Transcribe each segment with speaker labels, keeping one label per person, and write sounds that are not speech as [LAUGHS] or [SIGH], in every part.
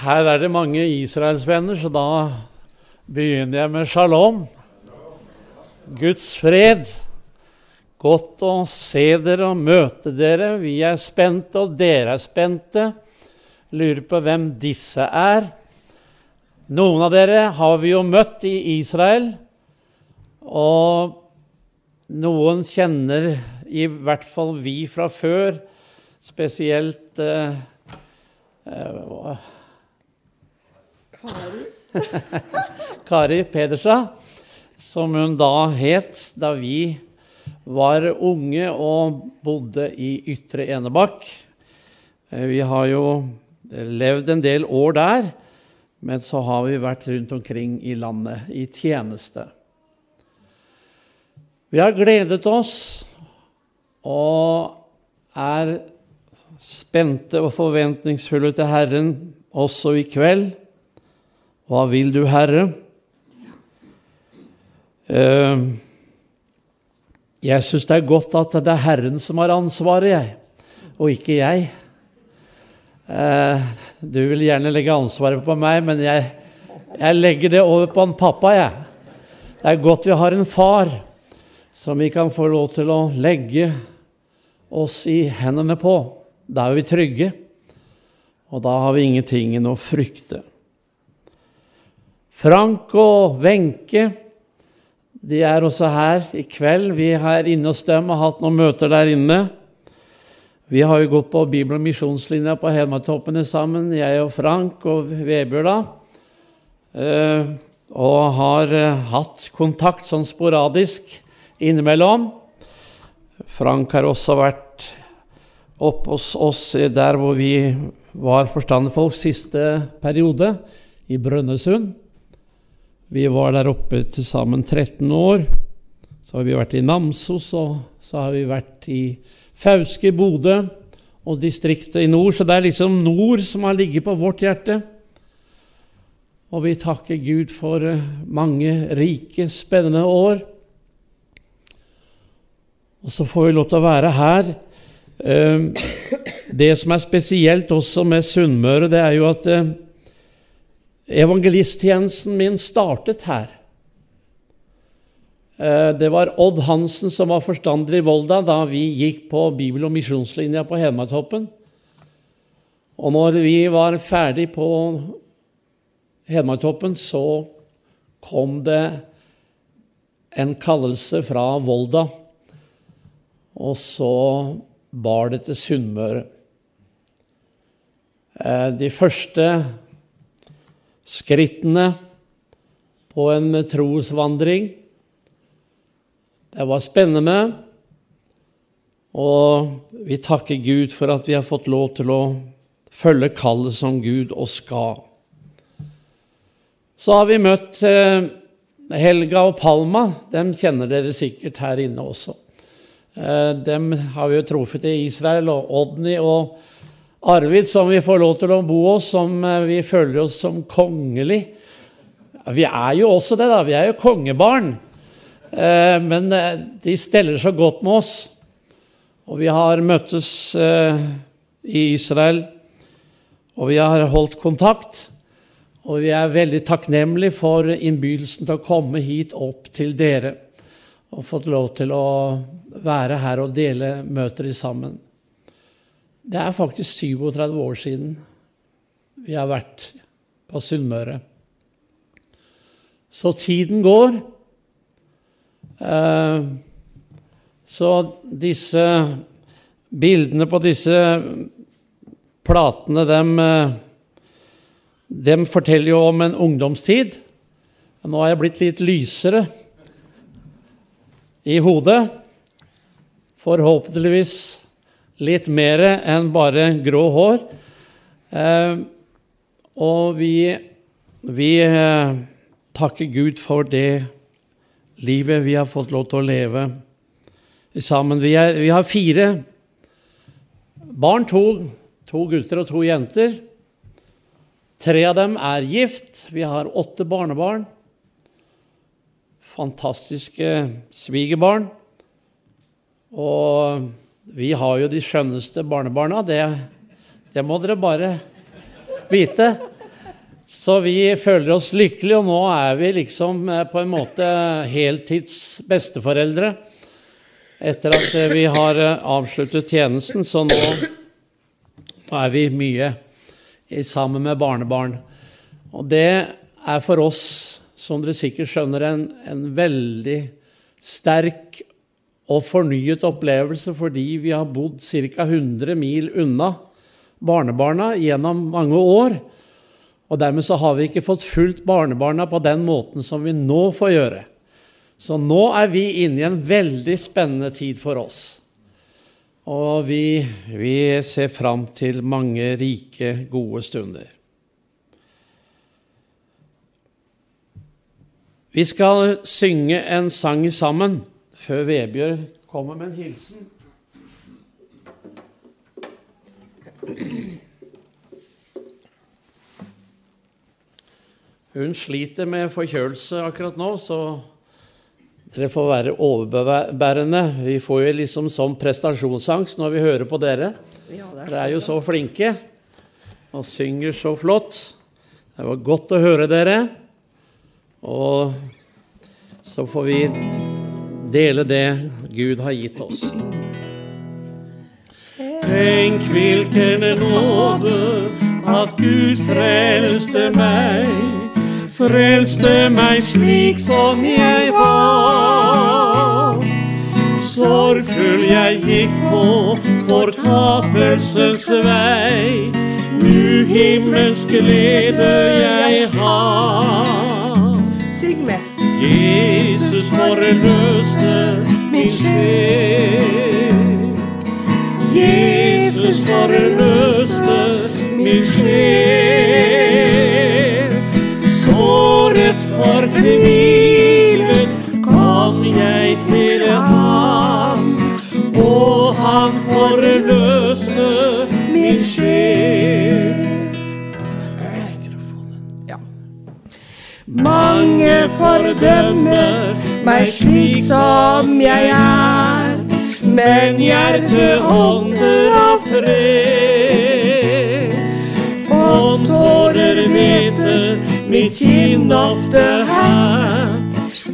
Speaker 1: Her er det mange israelsvenner, så da begynner jeg med shalom. Guds fred. Godt å se dere og møte dere. Vi er spente, og dere er spente. Lurer på hvem disse er. Noen av dere har vi jo møtt i Israel. Og noen kjenner i hvert fall vi fra før, spesielt eh, eh, [LAUGHS]
Speaker 2: Kari.
Speaker 1: Pedersa, som hun da het da vi var unge og bodde i Ytre Enebakk. Eh, Vi har jo levd en del år der, men så har vi vært rundt omkring i landet i tjeneste. Vi har gledet oss og er spente og forventningsfulle til Herren også i kveld. Hva vil du, Herre? Eh, Jeg syns det er godt at det er Herren som har ansvaret, jeg, og ikke jeg. Eh, Du vil gjerne legge ansvaret på meg, men jeg, jeg legger det over på en pappa, jeg. Det er godt vi har en far som vi kan få lov til å legge oss i hendene på. Da er vi trygge, og da har vi ingenting å frykte. Frank og Wenche de er også her i kveld. Vi er inne hos dem har hatt noen møter der inne. Vi har jo gått på Bibel- og misjonslinja på Hedmarktoppene sammen, jeg og Frank og Vebjørn. da. Eh, og har eh, hatt kontakt sånn sporadisk innimellom. Frank har også vært oppe hos oss der hvor vi var forstanderfolk siste periode, i Brønnøysund. Vi var der oppe til sammen 13 år. Så har vi vært i Namsos, og så har vi vært i Fauske, Bodø og distriktet i nord. Så det er liksom nord som har ligget på vårt hjerte. Og vi takker Gud for eh, mange rike, spennende år. Og så får vi lov til å være her. Eh, Det som er spesielt også med Sunnmøre, det er jo at eh, evangelisttjenesten min startet her. Eh, Det var Odd Hansen som var forstander i Volda da vi gikk på bibel- og misjonslinja på Hedmarktoppen. Og når vi var ferdig på Hedmarktoppen, så kom det en kallelse fra Volda, og så bar det til Sunnmøre. Eh, De første skrittene på en trosvandring. Det var spennende, og vi takker Gud for at vi har fått lov til å følge kallet som Gud oss ga. Så har vi møtt eh, Helga og Palma. Dem kjenner dere sikkert her inne også. Eh, Dem har vi jo truffet i Israel, og Odny og Arvid, som vi får lov til å bo hos, som eh, vi føler oss som kongelig. Vi er jo også det, da. Vi er jo kongebarn. Eh, Men eh, de steller så godt med oss. Og vi har møttes i Israel, og vi har holdt kontakt. Og vi er veldig takknemlige for innbydelsen til å komme hit opp til dere og fått lov til å være her og dele møter sammen. Det er faktisk 37 år siden vi har vært på Sunnmøre. Så tiden går. Eh, Så disse bildene på disse platene, dem, eh, dem forteller jo om en ungdomstid. Nå har jeg blitt litt lysere i hodet. Forhåpentligvis litt mer enn bare grå hår. Eh, og vi, vi eh, takker Gud for det livet vi har fått lov til å leve sammen. Vi, er, vi har fire barn, to, to gutter og to jenter. Tre av dem er gift. Vi har åtte barnebarn. Fantastiske svigerbarn. Og vi har jo de skjønneste barnebarna. Det, det må dere bare vite. Så vi føler oss lykkelige, og nå er vi liksom eh, på en måte heltids besteforeldre. Etter at eh, vi har eh, avsluttet tjenesten, så nå, er vi mye sammen med barnebarn. Og det er for oss, som dere sikkert skjønner, en, en veldig sterk og fornyet opplevelse fordi vi har bodd ca. 100 mil unna barnebarna gjennom mange år. Og dermed så har vi ikke fått fulgt barnebarna på den måten som vi nå får gjøre. Så nå er vi inne i en veldig spennende tid for oss. Og vi, vi ser fram til mange rike, gode stunder. Vi skal synge en sang sammen før Vebjørn kommer med en hilsen. Hun sliter med forkjølelse akkurat nå, så dere får være overbærende. Vi får jo liksom sånn prestasjonsangst når vi hører på dere. Ja, dere er jo så flinke og synger så flott. Det var godt å høre dere. Og så får vi dele det Gud har gitt oss. Tenk hvilken nåde at Gud frelste meg, frelste meg slik som jeg var. Sorgfull jeg gikk på fortapelsens vei, nu himmelsk glede jeg har.
Speaker 2: Syng må
Speaker 1: Jesus forløste min sjel. Jesus forløste min sjel. Såret, fortvilet kom jeg til ham, og han forløste
Speaker 2: Mange fordømmer meg slik som jeg er men hjertet ånder av fred. Om tårer hvete mitt kinn ofte her,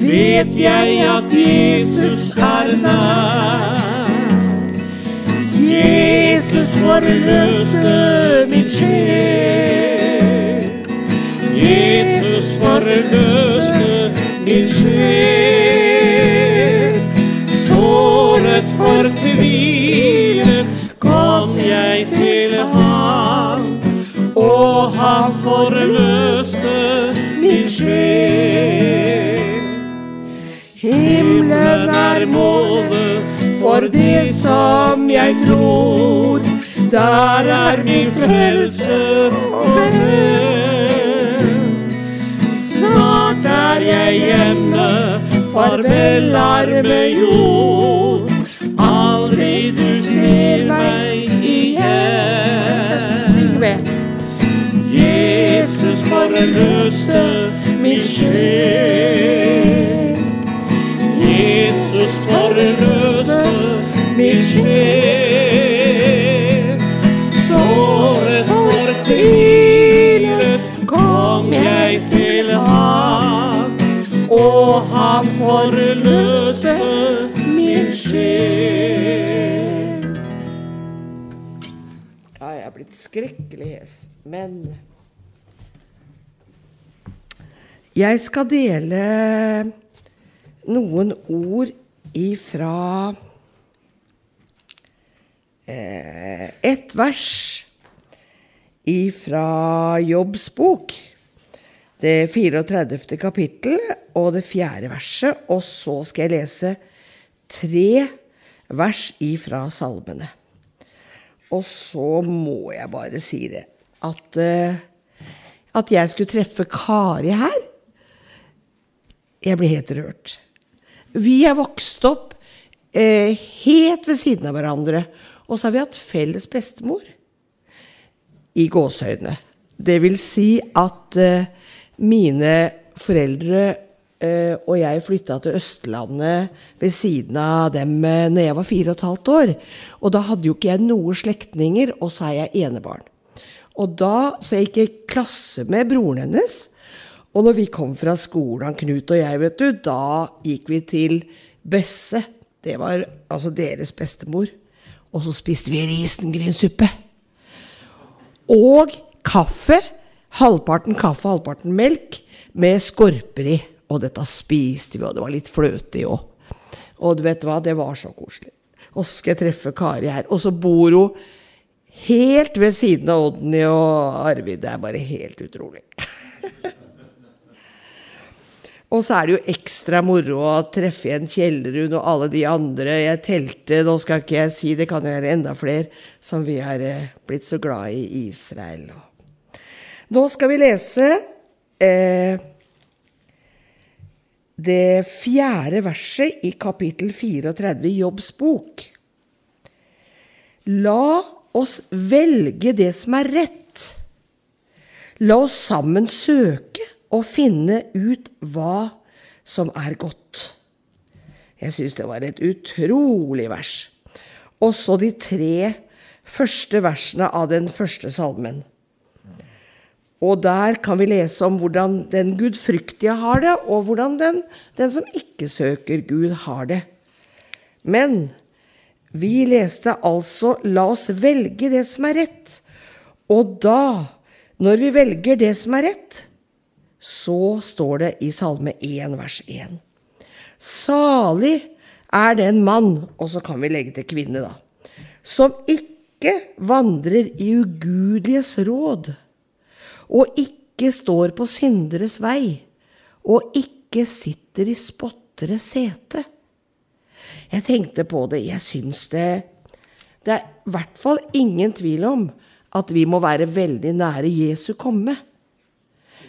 Speaker 2: vet jeg at Jesus er nær. Jesus forløste min sjel. Forløste min sjel. Såret fortvilet kom jeg til ham, og han forløste min sjel. Himmelen er målet for det som jeg tror. Der er min frelser farvel arme jord. Aldri du ser meg igjen. Syng med. Jesus forløste min sjel. Skrekkelig hes, men Jeg skal dele noen ord ifra eh, et vers ifra Jobbs bok. Det 34. kapittel og det fjerde verset. Og så skal jeg lese tre vers ifra salmene. Og så må jeg bare si det at, eh, at jeg skulle treffe Kari her Jeg ble helt rørt. Vi er vokst opp eh, helt ved siden av hverandre. Og så har vi hatt felles bestemor. I gåseøynene. Det vil si at eh, mine foreldre eh, og jeg flytta til Østlandet ved siden av dem uh, når jeg var fire og et halvt år. Og da hadde jo ikke jeg noen slektninger, og så er jeg enebarn. Og da, Så jeg gikk i klasse med broren hennes. Og når vi kom fra skolen, Knut og jeg, vet du, da gikk vi til Besse. Det var altså deres bestemor. Og så spiste vi risengrynssuppe. Og kaffe. Halvparten kaffe, halvparten melk med skorper i. Og dette spiste vi, og det var litt fløte i òg. Og du vet hva, det var så koselig. Og så skal jeg treffe Kari her. Og så bor hun helt ved siden av Odny og Arvid. Det er bare helt utrolig. [LAUGHS] og så er det jo ekstra moro å treffe igjen Kjellerud og alle de andre. Jeg telte, nå skal ikke jeg si, det kan jo være enda flere, som vi har eh, blitt så glad i Israel. Nå skal vi lese eh, det fjerde verset i kapittel 34 i Jobbs bok. La oss velge det som er rett. La oss sammen søke og finne ut hva som er godt. Jeg syns det var et utrolig vers. Også de tre første versene av den første salmen. Og der kan vi lese om hvordan den gudfryktige har det, og hvordan den, den som ikke søker Gud, har det. Men vi leste altså 'la oss velge det som er rett'. Og da, når vi velger det som er rett, så står det i Salme 1, vers 1. Salig er den mann, og så kan vi legge til kvinne, da, som ikke vandrer i ugudeliges råd og ikke står på synderes vei, og ikke sitter i spotteres sete. Jeg tenkte på det, jeg syns det Det er i hvert fall ingen tvil om at vi må være veldig nære Jesu komme.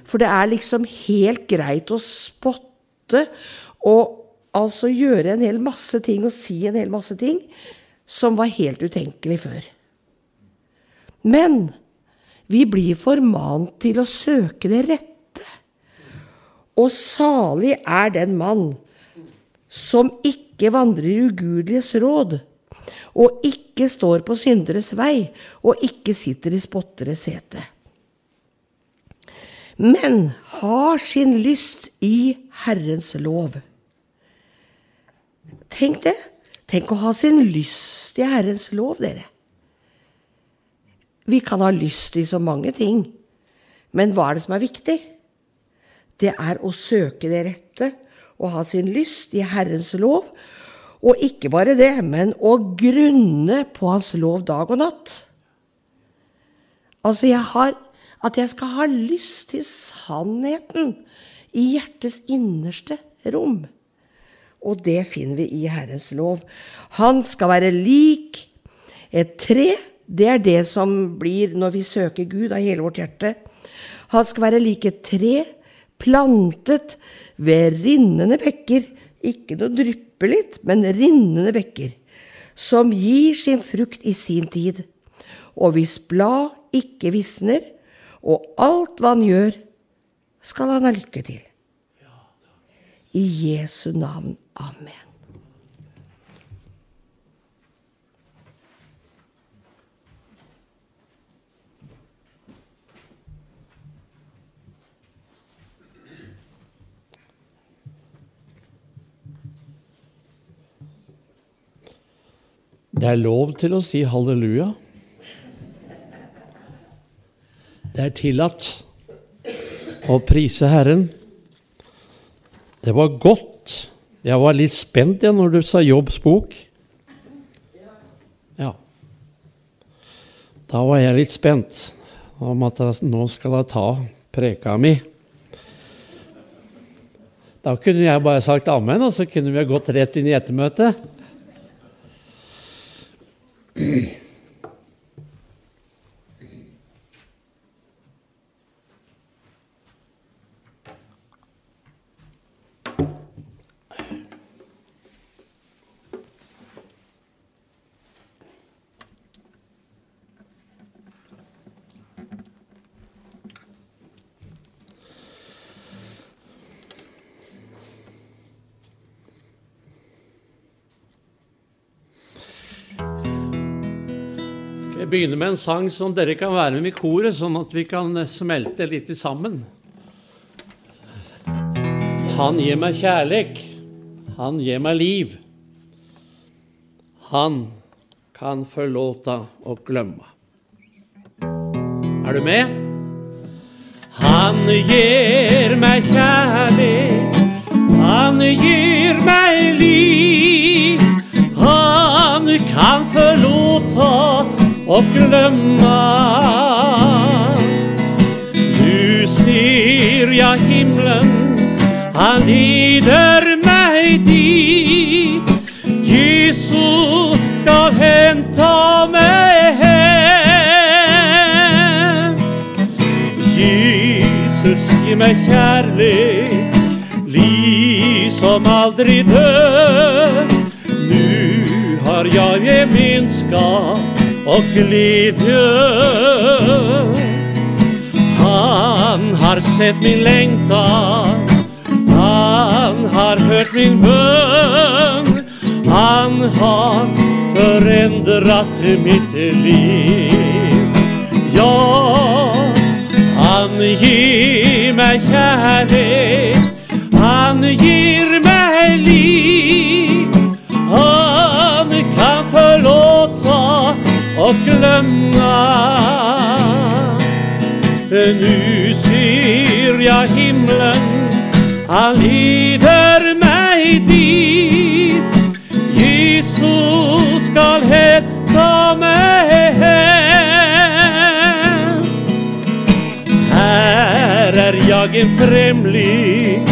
Speaker 2: For det er liksom helt greit å spotte og altså gjøre en hel masse ting og si en hel masse ting som var helt utenkelig før. Men vi blir formant til å søke det rette. Og salig er den mann som ikke vandrer i ugudeliges råd, og ikke står på synderes vei, og ikke sitter i spotteres sete. Men har sin lyst i Herrens lov. Tenk det. Tenk å ha sin lyst i Herrens lov, dere. Vi kan ha lyst i så mange ting, men hva er det som er viktig? Det er å søke det rette og ha sin lyst i Herrens lov. Og ikke bare det, men å grunne på Hans lov dag og natt. Altså, jeg har, at jeg skal ha lyst til sannheten i hjertets innerste rom. Og det finner vi i Herrens lov. Han skal være lik et tre det er det som blir når vi søker Gud av hele vårt hjerte. Han skal være like tre, plantet ved rinnende bekker. Ikke noe dryppe litt, men rinnende bekker. Som gir sin frukt i sin tid. Og hvis blad ikke visner, og alt hva han gjør, skal han ha lykke til. I Jesu navn. Amen.
Speaker 1: Det er lov til å si halleluja. Det er tillatt å prise Herren. Det var godt. Jeg var litt spent igjen når du sa Jobbs bok. Ja. Da var jeg litt spent om at jeg, nå skal jeg ta preka mi. Da kunne jeg bare sagt amen, og så kunne vi ha gått rett inn i ettermøtet. Hey. [CLEARS THROAT] Jeg begynner med en sang som dere kan være med i koret, sånn at vi kan smelte litt sammen. Han gir meg kjærlek, han gir meg liv. Han kan forlåta og glemme. Er du med? Han gir meg kjærlighet, han gir meg liv. Han kan forlåta og glemme. Nu ser jeg himlen, han leder meg dit. Jesus skal hente meg hem. Jesus gi meg kjærlighet, liv som aldri dør. Nu har jeg gemenskap og glede. Han har sett min lengtan, han har hørt min bønn. Han har forandret mitt liv. Ja, han gir meg kjærlighet, han gir og glemme. Nu ser jeg himmelen, han leder meg dit. Jesus skal hente meg hem. Her er jeg en fremling,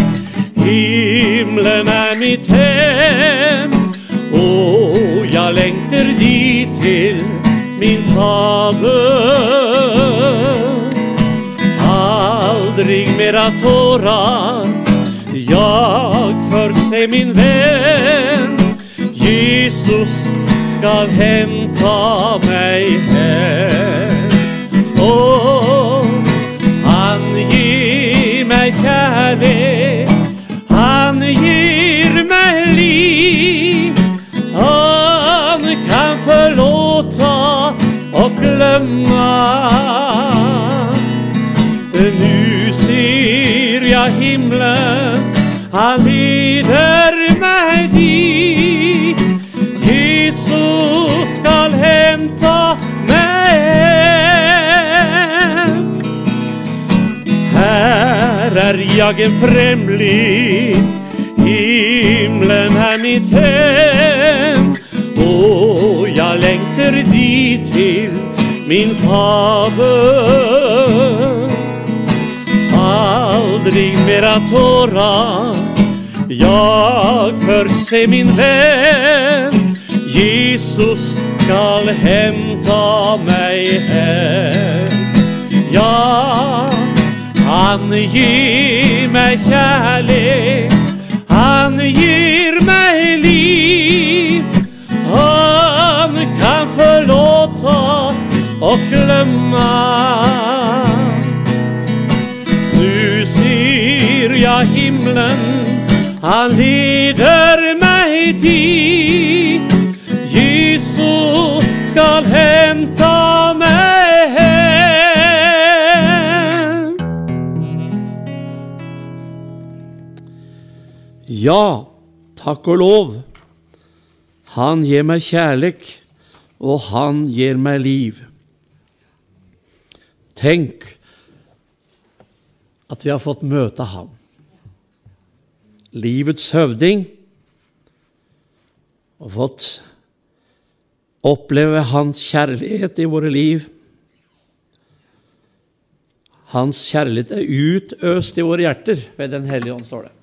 Speaker 1: himmelen er mitt hem. Og jeg lengter dit til Fader. Aldri mer av tårar jag får se min venn. Jesus skal hente meg hem. Og han gir meg kjærlighet, han gir meg liv. Glemme. Nu ser jeg himlen, han leder meg dit. Jesus skal hente meg Här er jeg en främling, himlen er mitt hem. Og jeg lengter dit til min Fader. Aldri mera tårar jag får se min vän. Jesus skal hämta meg hem. Ja, han gir meg kjærlighet, han gir meg liv. Glemme. Nu ser jeg himmelen, han leder meg dit. Jesus skal hente meg hem. Ja, takk og lov. Han gir meg kjærlek, og han gir meg liv. Tenk at vi har fått møte ham. Livets høvding. Og fått oppleve hans kjærlighet i våre liv. Hans kjærlighet er utøst i våre hjerter ved Den hellige ånd, står det.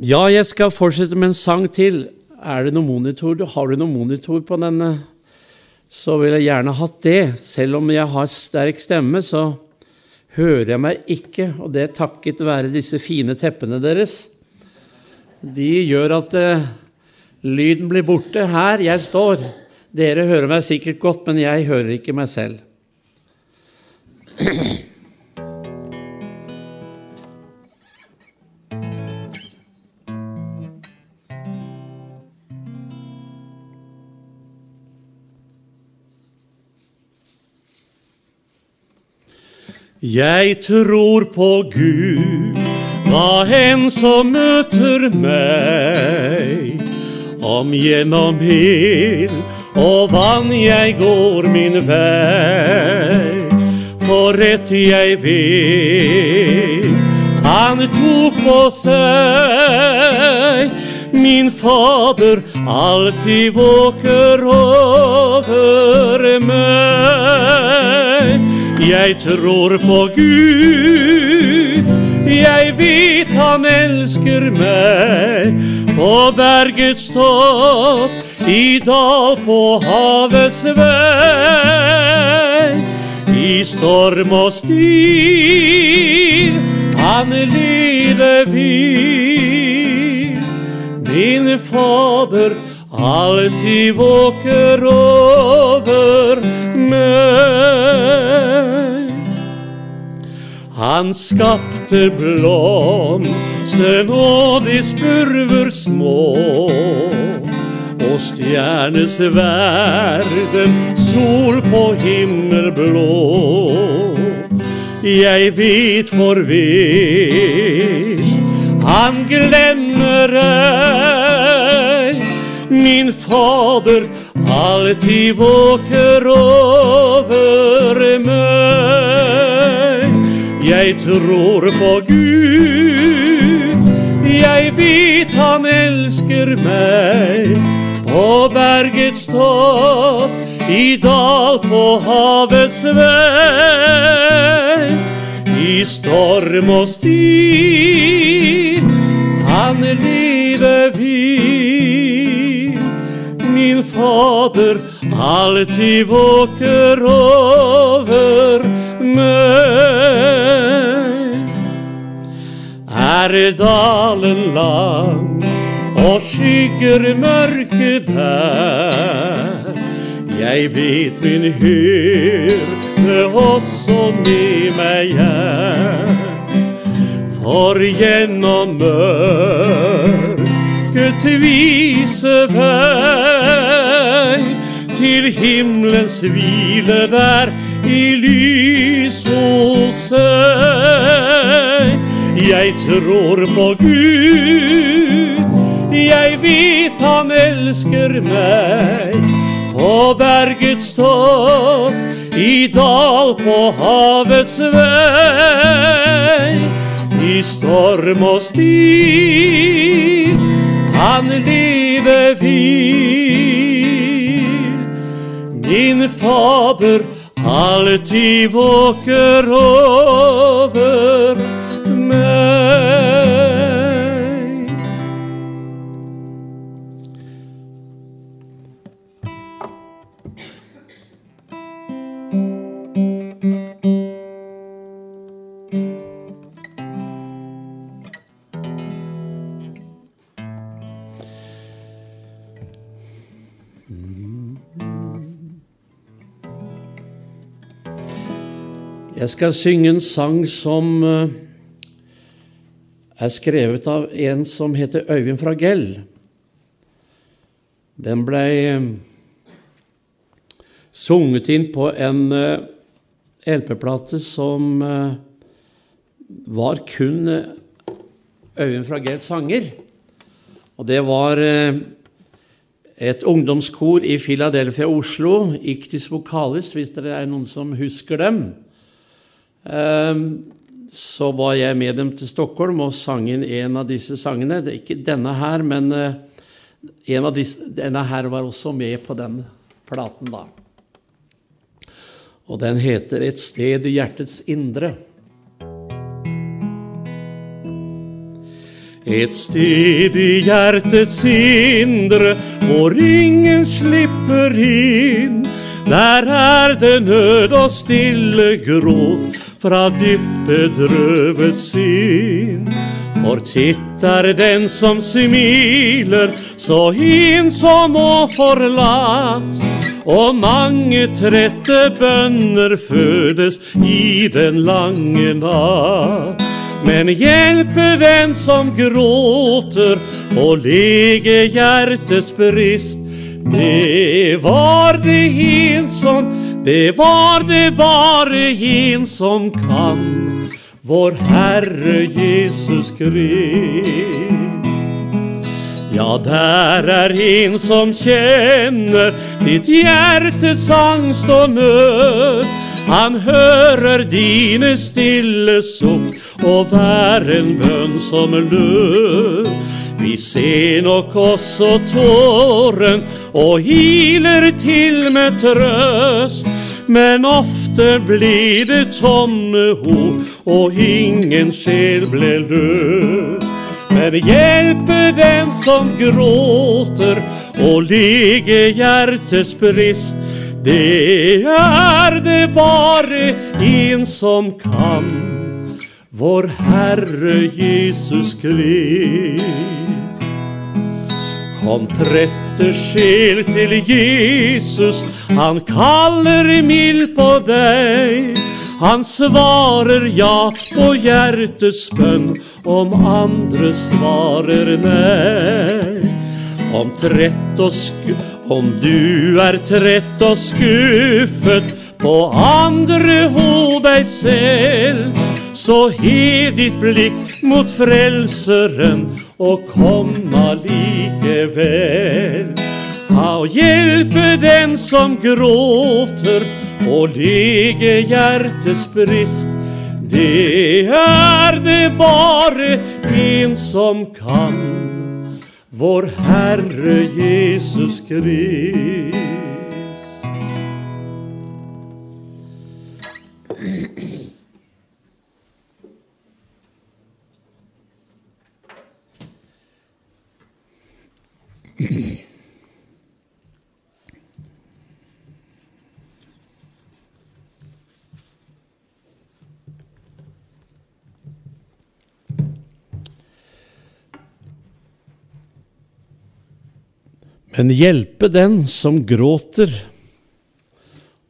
Speaker 1: Ja, jeg skal fortsette med en sang til. Er det noen monitor? Har du noen monitor på denne? Så vil jeg gjerne hatt det. Selv om jeg har sterk stemme, så hører jeg meg ikke, og det er takket være disse fine teppene deres. De gjør at uh, lyden blir borte her jeg står. Dere hører meg sikkert godt, men jeg hører ikke meg selv. [CLEARS THROAT] Jeg tror på Gud, hva enn som møter meg. Om gjennom ild og vann jeg går min vei. For rett jeg vet, han tok på seg. Min Fader alltid våker over meg. Jeg tror på Gud, jeg vet han elsker meg. På bergets topp, i dal på havets vei. I storm og stil, han leder vil. Min Fader alltid våker over Han skapte blomsten og de spurver små. Og stjernes verden, sol på himmel blå. Jeg vet for visst han glemmer ei. Min Fader alltid våker over meg. Jeg tror på Gud, jeg vet han elsker meg. På bergets topp, i dal på havets vei. I storm og stil, han livet vil. Min Fader alltid våker over meg. Er dalen lang og skygger mørke der? Jeg vet min hyrde også med meg er. For gjennom mørket vise vei til himmelens hvile der i lys hos seg. Jeg tror på Gud, jeg vet han elsker meg. På bergets topp, i dal på havets vei. I storm og stil, han livet hvil. Min Fader alltid våker over
Speaker 3: Jeg skal synge en sang som eh, er skrevet av en som heter Øyvind Fragell. Den ble eh, sunget inn på en eh, LP-plate som var kun Øyvind Fragells sanger. Og det var et ungdomskor i Philadelphia, Oslo, Iktis Vokalis, hvis det er noen som husker dem. Ehm, Så var jeg med dem til Stockholm og sang inn en av disse sangene. Det er ikke denne her, men eh, disse, denne her var også med på den platen, da. Og den heter 'Et sted i hjertets indre'.
Speaker 1: Et sted i hjertets indre hvor ingen slipper inn. Der er det nød og stille gråt fra dypt bedrøvet sinn. For titt er den som smiler, så ensom og forlatt. Og mange trette bønner fødes i den lange natt. Men hjelpe den som gråter, og lege hjertets brist. Det var det en
Speaker 4: Det var det bare en som kan, vår Herre Jesus Krist. Ja, der er en som kjenner ditt hjertes angst og nød. Han hører dine stille sukk og hver en bønn som lød. Vi ser nok også tåren og hiler til med trøst. Men ofte blir det tomme ord, og ingen sjel ble løst. Men hjelpe den som gråter, og lege hjertets brist. Det er det bare en som kan, vår Herre Jesus Krist. Kom trette sjel til Jesus, han kaller mild på deg. Han svarer ja på hjertets bønn, om andre svarer nei. Om trett og sku... Om du er trett og skuffet på andre ho deg selv, så hev ditt blikk mot Frelseren og kom allikevel. Og hjelpe den som gråter, og lege hjertets brist. Det er det bare en som kan, vår Herre Jesus Krist.
Speaker 1: Men hjelpe den som gråter,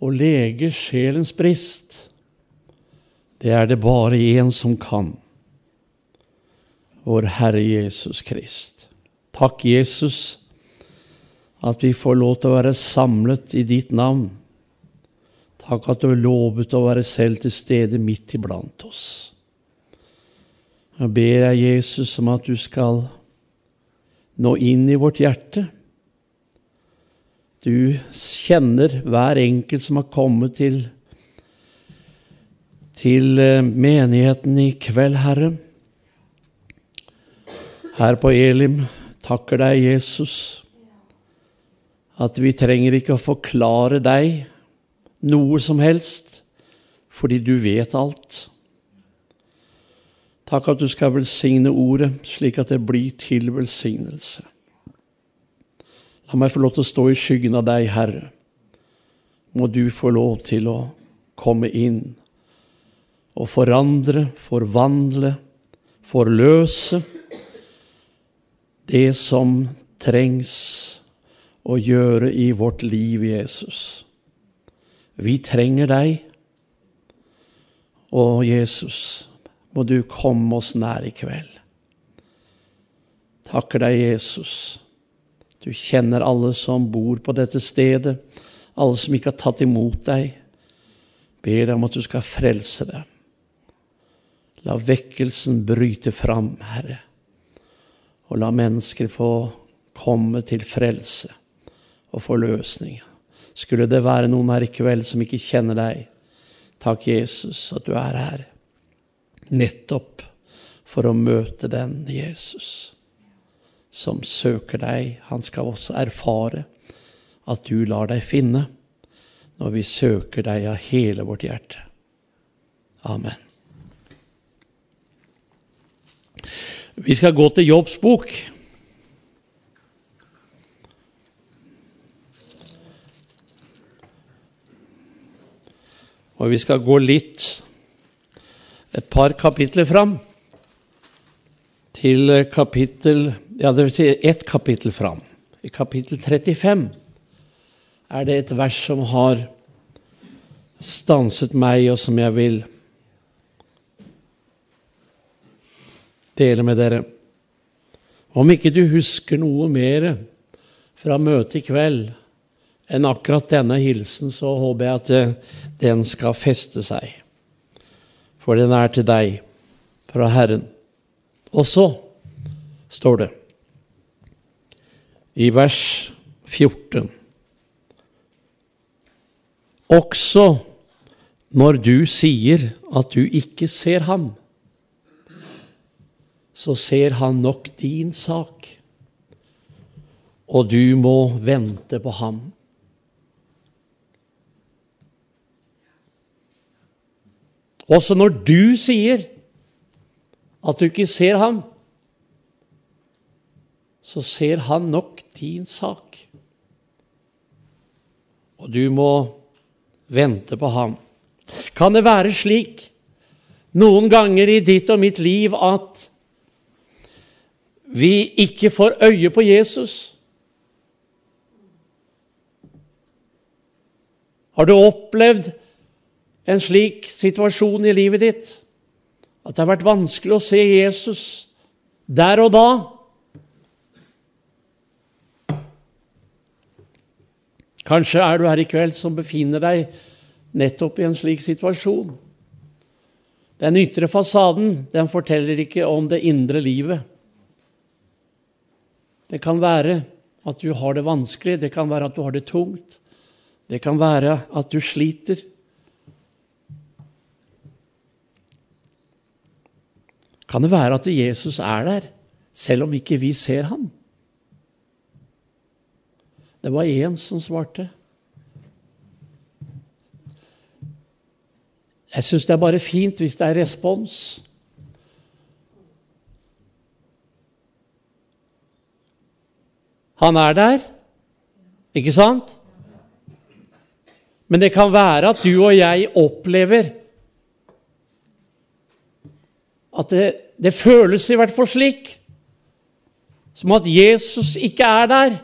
Speaker 1: og lege sjelens brist, det er det bare én som kan, vår Herre Jesus Krist. Takk, Jesus, at vi får lov til å være samlet i ditt navn. Takk at du lovet å være selv til stede midt iblant oss. Jeg ber deg, Jesus, om at du skal nå inn i vårt hjerte. Du kjenner hver enkelt som har kommet til, til menigheten i kveld, Herre. Her på Elim takker deg, Jesus, at vi trenger ikke å forklare deg noe som helst, fordi du vet alt. Takk at du skal velsigne ordet, slik at det blir til velsignelse. La meg få lov til å stå i skyggen av deg, Herre. Må du få lov til å komme inn og forandre, forvandle, forløse det som trengs å gjøre i vårt liv, Jesus. Vi trenger deg, og Jesus, må du komme oss nær i kveld. Takker deg, Jesus. Du kjenner alle som bor på dette stedet, alle som ikke har tatt imot deg. Ber deg om at du skal frelse dem. La vekkelsen bryte fram, Herre, og la mennesker få komme til frelse og forløsning. Skulle det være noen her i kveld som ikke kjenner deg, takk, Jesus, at du er her. Nettopp for å møte den Jesus som søker deg. Han skal også erfare at du lar deg finne når vi søker deg av hele vårt hjerte. Amen. Vi skal gå til Jobbs bok. Og vi skal gå litt, et par kapitler fram, til kapittel Ja, det vil si ett kapittel fram. I kapittel 35 er det et vers som har stanset meg, og som jeg vil dele med dere. Om ikke du husker noe mer fra møtet i kveld enn akkurat denne hilsen, så håper jeg at eh, den skal feste seg. For den er til deg fra Herren. Og så står det i vers 14 Også når du sier at du ikke ser ham, så ser han nok din sak, og du må vente på ham. Også når du sier at du ikke ser ham, så ser han nok din sak. Og du må vente på ham. Kan det være slik noen ganger i ditt og mitt liv at vi ikke får øye på Jesus? Har du opplevd en slik situasjon i livet ditt at det har vært vanskelig å se Jesus der og da? Kanskje er du her i kveld som befinner deg nettopp i en slik situasjon. Den ytre fasaden den forteller ikke om det indre livet. Det kan være at du har det vanskelig, det kan være at du har det tungt, det kan være at du sliter. Kan det være at Jesus er der, selv om ikke vi ser ham? Det var én som svarte. Jeg syns det er bare fint hvis det er respons. Han er der, ikke sant? Men det kan være at du og jeg opplever at det, det føles i hvert fall slik, som at Jesus ikke er der.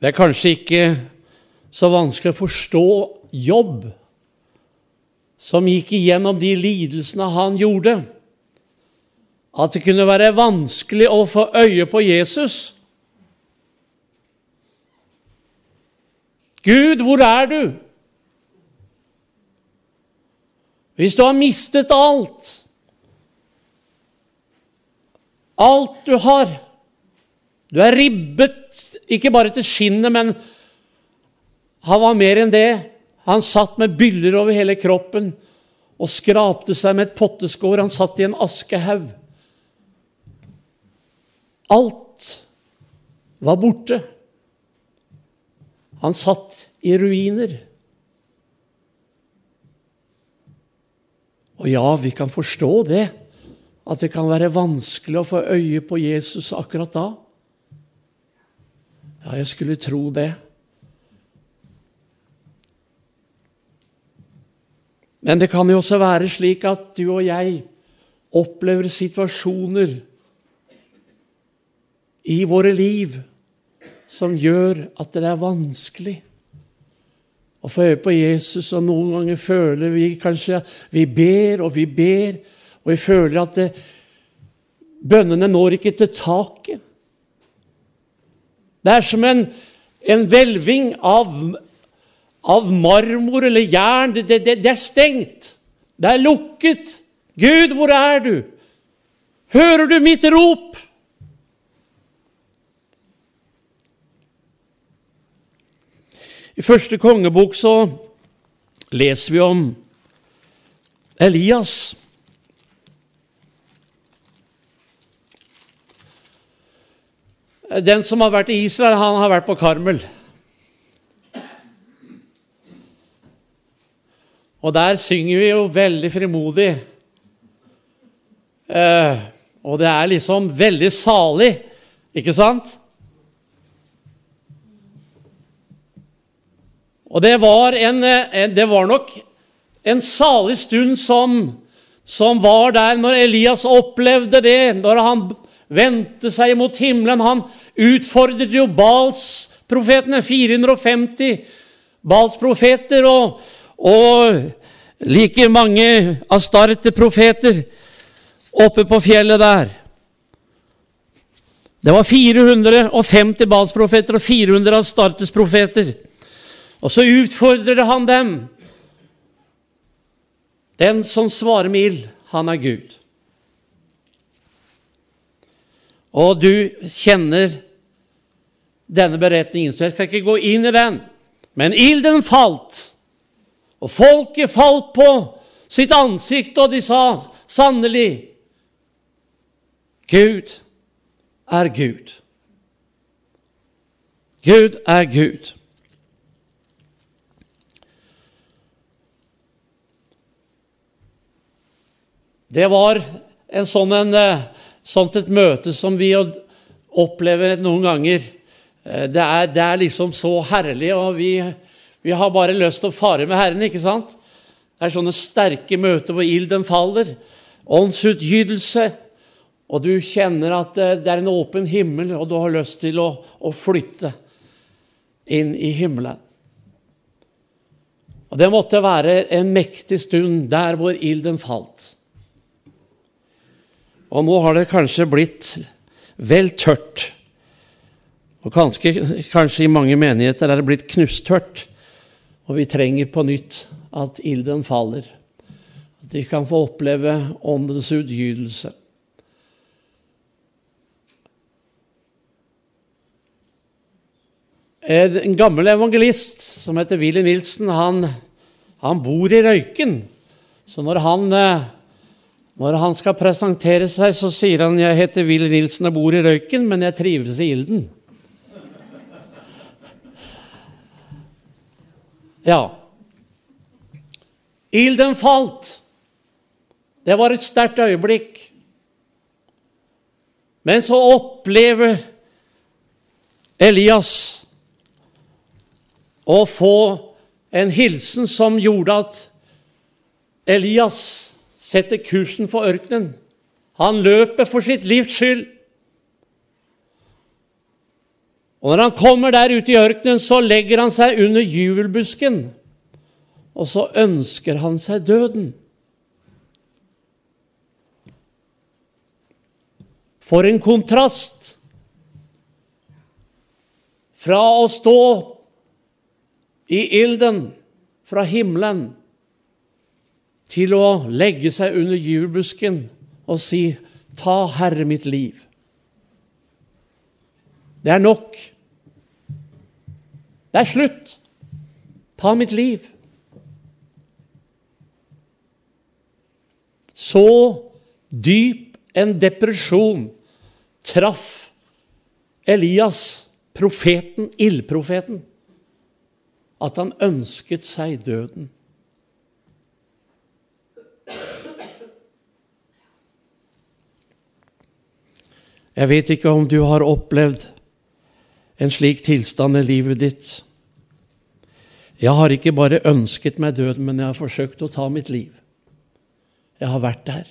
Speaker 1: Det er kanskje ikke så vanskelig å forstå jobb, som gikk igjennom de lidelsene han gjorde, at det kunne være vanskelig å få øye på Jesus. Gud, hvor er du? Hvis du har mistet alt, alt du har Du er ribbet ikke bare til skinnet, men han var mer enn det. Han satt med byller over hele kroppen og skrapte seg med et potteskår. Han satt i en askehaug. Alt var borte. Han satt i ruiner. Og ja, vi kan forstå det, at det kan være vanskelig å få øye på Jesus akkurat da. Ja, jeg skulle tro det. Men det kan jo også være slik at du og jeg opplever situasjoner i våre liv som gjør at det er vanskelig å få øye på Jesus, og noen ganger føler vi kanskje Vi ber og vi ber, og vi føler at det, bønnene når ikke til taket. Det er som en, en hvelving av, av, marmor eller jern. Det, det, det, er stengt. Det er lukket. Gud, hvor er du? Hører du mitt rop? I første kongebok så leser vi om Elias. Den som har vært i Israel, han har vært på Karmel. Og der synger vi jo veldig frimodig. Eh, og det er liksom veldig salig, ikke sant? Og det var, en, en, det var nok en salig stund som, som var der når Elias opplevde det, når han vendte seg mot himmelen. Han utfordret jo Bals-profetene, 450 Bals-profeter, og, og like mange Astarte-profeter oppe på fjellet der. Det var 450 Balsprofeter og 400 Astartes-profeter. Og så utfordrer han dem. Den som svarer med ild, han er Gud. Og du kjenner denne beretningen, så jeg skal ikke gå inn i den. Men ilden falt, og folket falt på sitt ansikt, og de sa sannelig Gud er Gud. Gud er Gud. Det var en sånn, en, eh, sånt et møte som vi opplever noen ganger. Eh, det er, det er liksom så herlig, og vi, vi, har bare lyst til å fare med Herren. ikke sant? Det er sånne sterke møter hvor ilden faller. Åndsutgytelse. Og du kjenner at eh, det er en åpen himmel, og du har lyst til å, å flytte inn i himmelen. Og Det måtte være en mektig stund der hvor ilden falt. Og nå har det kanskje blitt vel tørt. Og kanskje, kanskje i mange menigheter er det blitt knustørt. Og vi trenger på nytt at ilden faller. At vi kan få oppleve åndens utgytelse. En gammel evangelist som heter Willy Nilsen, han, han bor i Røyken. Så når han eh, når han skal presentere seg, så sier han jeg heter Will Nilsen og bor i Røyken, men jeg trives i ilden. Ja. Ilden falt. Det var et sterkt øyeblikk. Men så opplever Elias å få en hilsen som gjorde at Elias setter kursen for ørkenen. Han løper for sitt livs skyld. Og Når han kommer der ute i ørkenen, så legger han seg under juvelbusken, og så ønsker han seg døden. For en kontrast fra å stå i ilden fra himmelen til å legge seg under julebusken og si, 'Ta, Herre, mitt liv'. Det er nok. Det er slutt. Ta mitt liv. Så dyp en depresjon traff Elias, profeten, ildprofeten, at han ønsket seg døden. Jeg vet ikke om du har opplevd en slik tilstand i livet ditt. Jeg har ikke bare ønsket meg døden, men jeg har forsøkt å ta mitt liv. Jeg har vært der.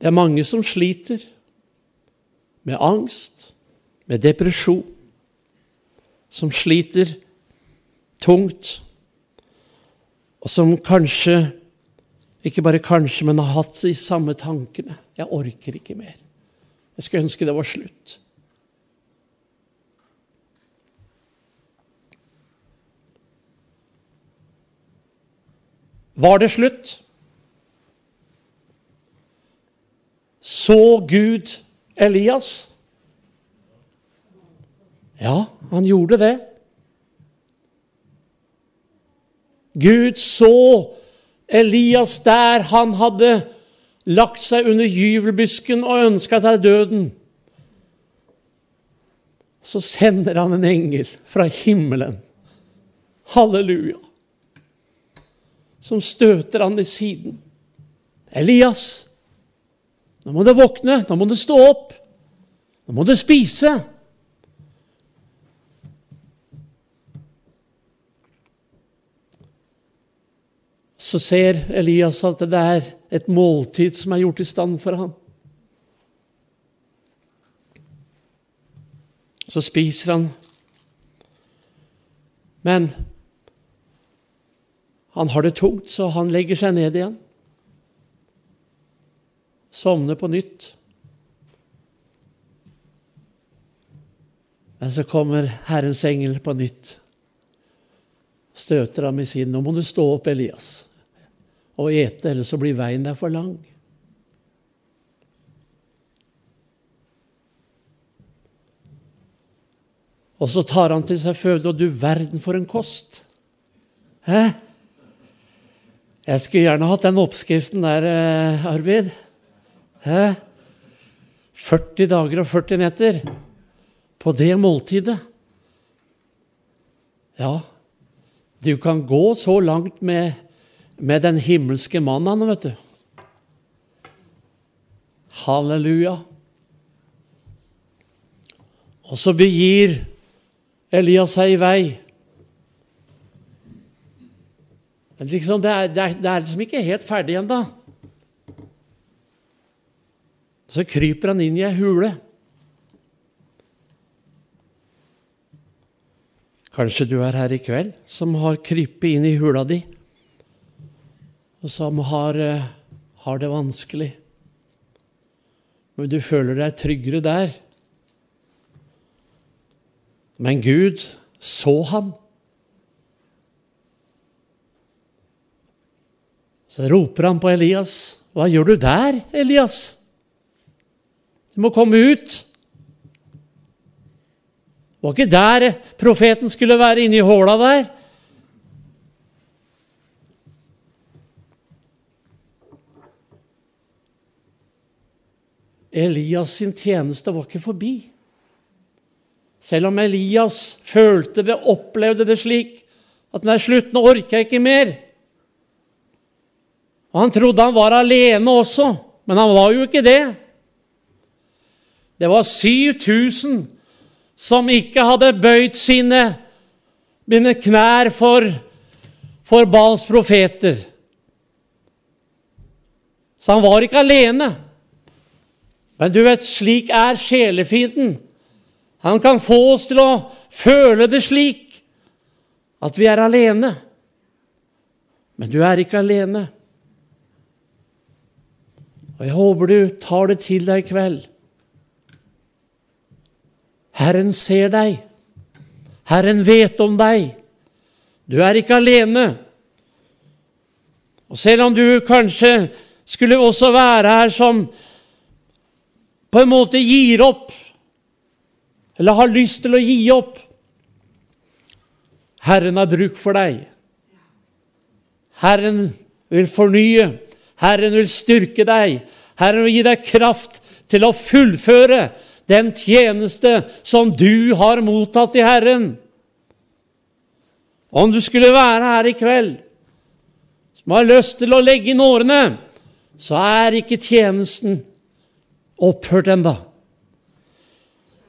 Speaker 1: Det er mange som sliter med angst, med depresjon, som sliter tungt, og som kanskje ikke bare kanskje, men har hatt de samme tankene. Jeg orker ikke mer. Jeg skulle ønske det var slutt. Var det slutt? Så Gud Elias? Ja, han gjorde det. Gud så Elias der han hadde lagt seg under gyvelbysken og ønska seg døden. Så sender han en engel fra himmelen, halleluja, som støter han i siden. Elias, nå må du våkne, nå må du stå opp, nå må du spise. Så ser Elias at det er et måltid som er gjort i stand for ham. Så spiser han. Men Han har det tungt, så han legger seg ned igjen. Sovner på nytt. Men så kommer Herrens engel på nytt. Støter ham i siden. 'Nå må du stå opp, Elias, og ete, ellers så blir veien der for lang.' Og så tar han til seg føde, og du verden for en kost! Hæ? Jeg skulle gjerne hatt den oppskriften der, eh, Arvid. Hæ? 40 dager og 40 netter på det måltidet. Ja, du kan gå så langt med, med den himmelske mannen, vet du. Halleluja. Og så begir Elias seg i vei. Men liksom, det, er, det, er, det er liksom ikke helt ferdig ennå. Så kryper han inn i ei hule. Kanskje du er her i kveld som har krypet inn i hula di, og som har, eh, har det vanskelig. Men du føler deg tryggere der. Men Gud så ham. Så roper han på Elias. 'Hva gjør du der, Elias?' 'Du må komme ut.' Det var ikke der profeten skulle være, inni håla der. Elias sin tjeneste var ikke forbi. Selv om Elias følte det, opplevde det slik at nei, slutt, nå orker jeg ikke mer. Og Han trodde han var alene også, men han var jo ikke det. Det var 7000 som ikke hadde bøyd sine, mine knær for, for Bals profeter. Så han var ikke alene. Men du vet, slik er sjelefienden. Han kan få oss til å føle det slik at vi er alene. Men du er ikke alene. Og jeg håper du tar det til deg i kveld. Herren ser deg. Herren vet om deg. Du er ikke alene. Og selv om du kanskje skulle også være her som på en måte gir opp eller har lyst til å gi opp. Herren har bruk for deg. Herren vil fornye. Herren vil styrke deg. Herren vil gi deg kraft til å fullføre den tjeneste som du har mottatt i Herren. Om du skulle være her i kveld som har lyst til å legge inn årene, så er ikke tjenesten opphørt enda.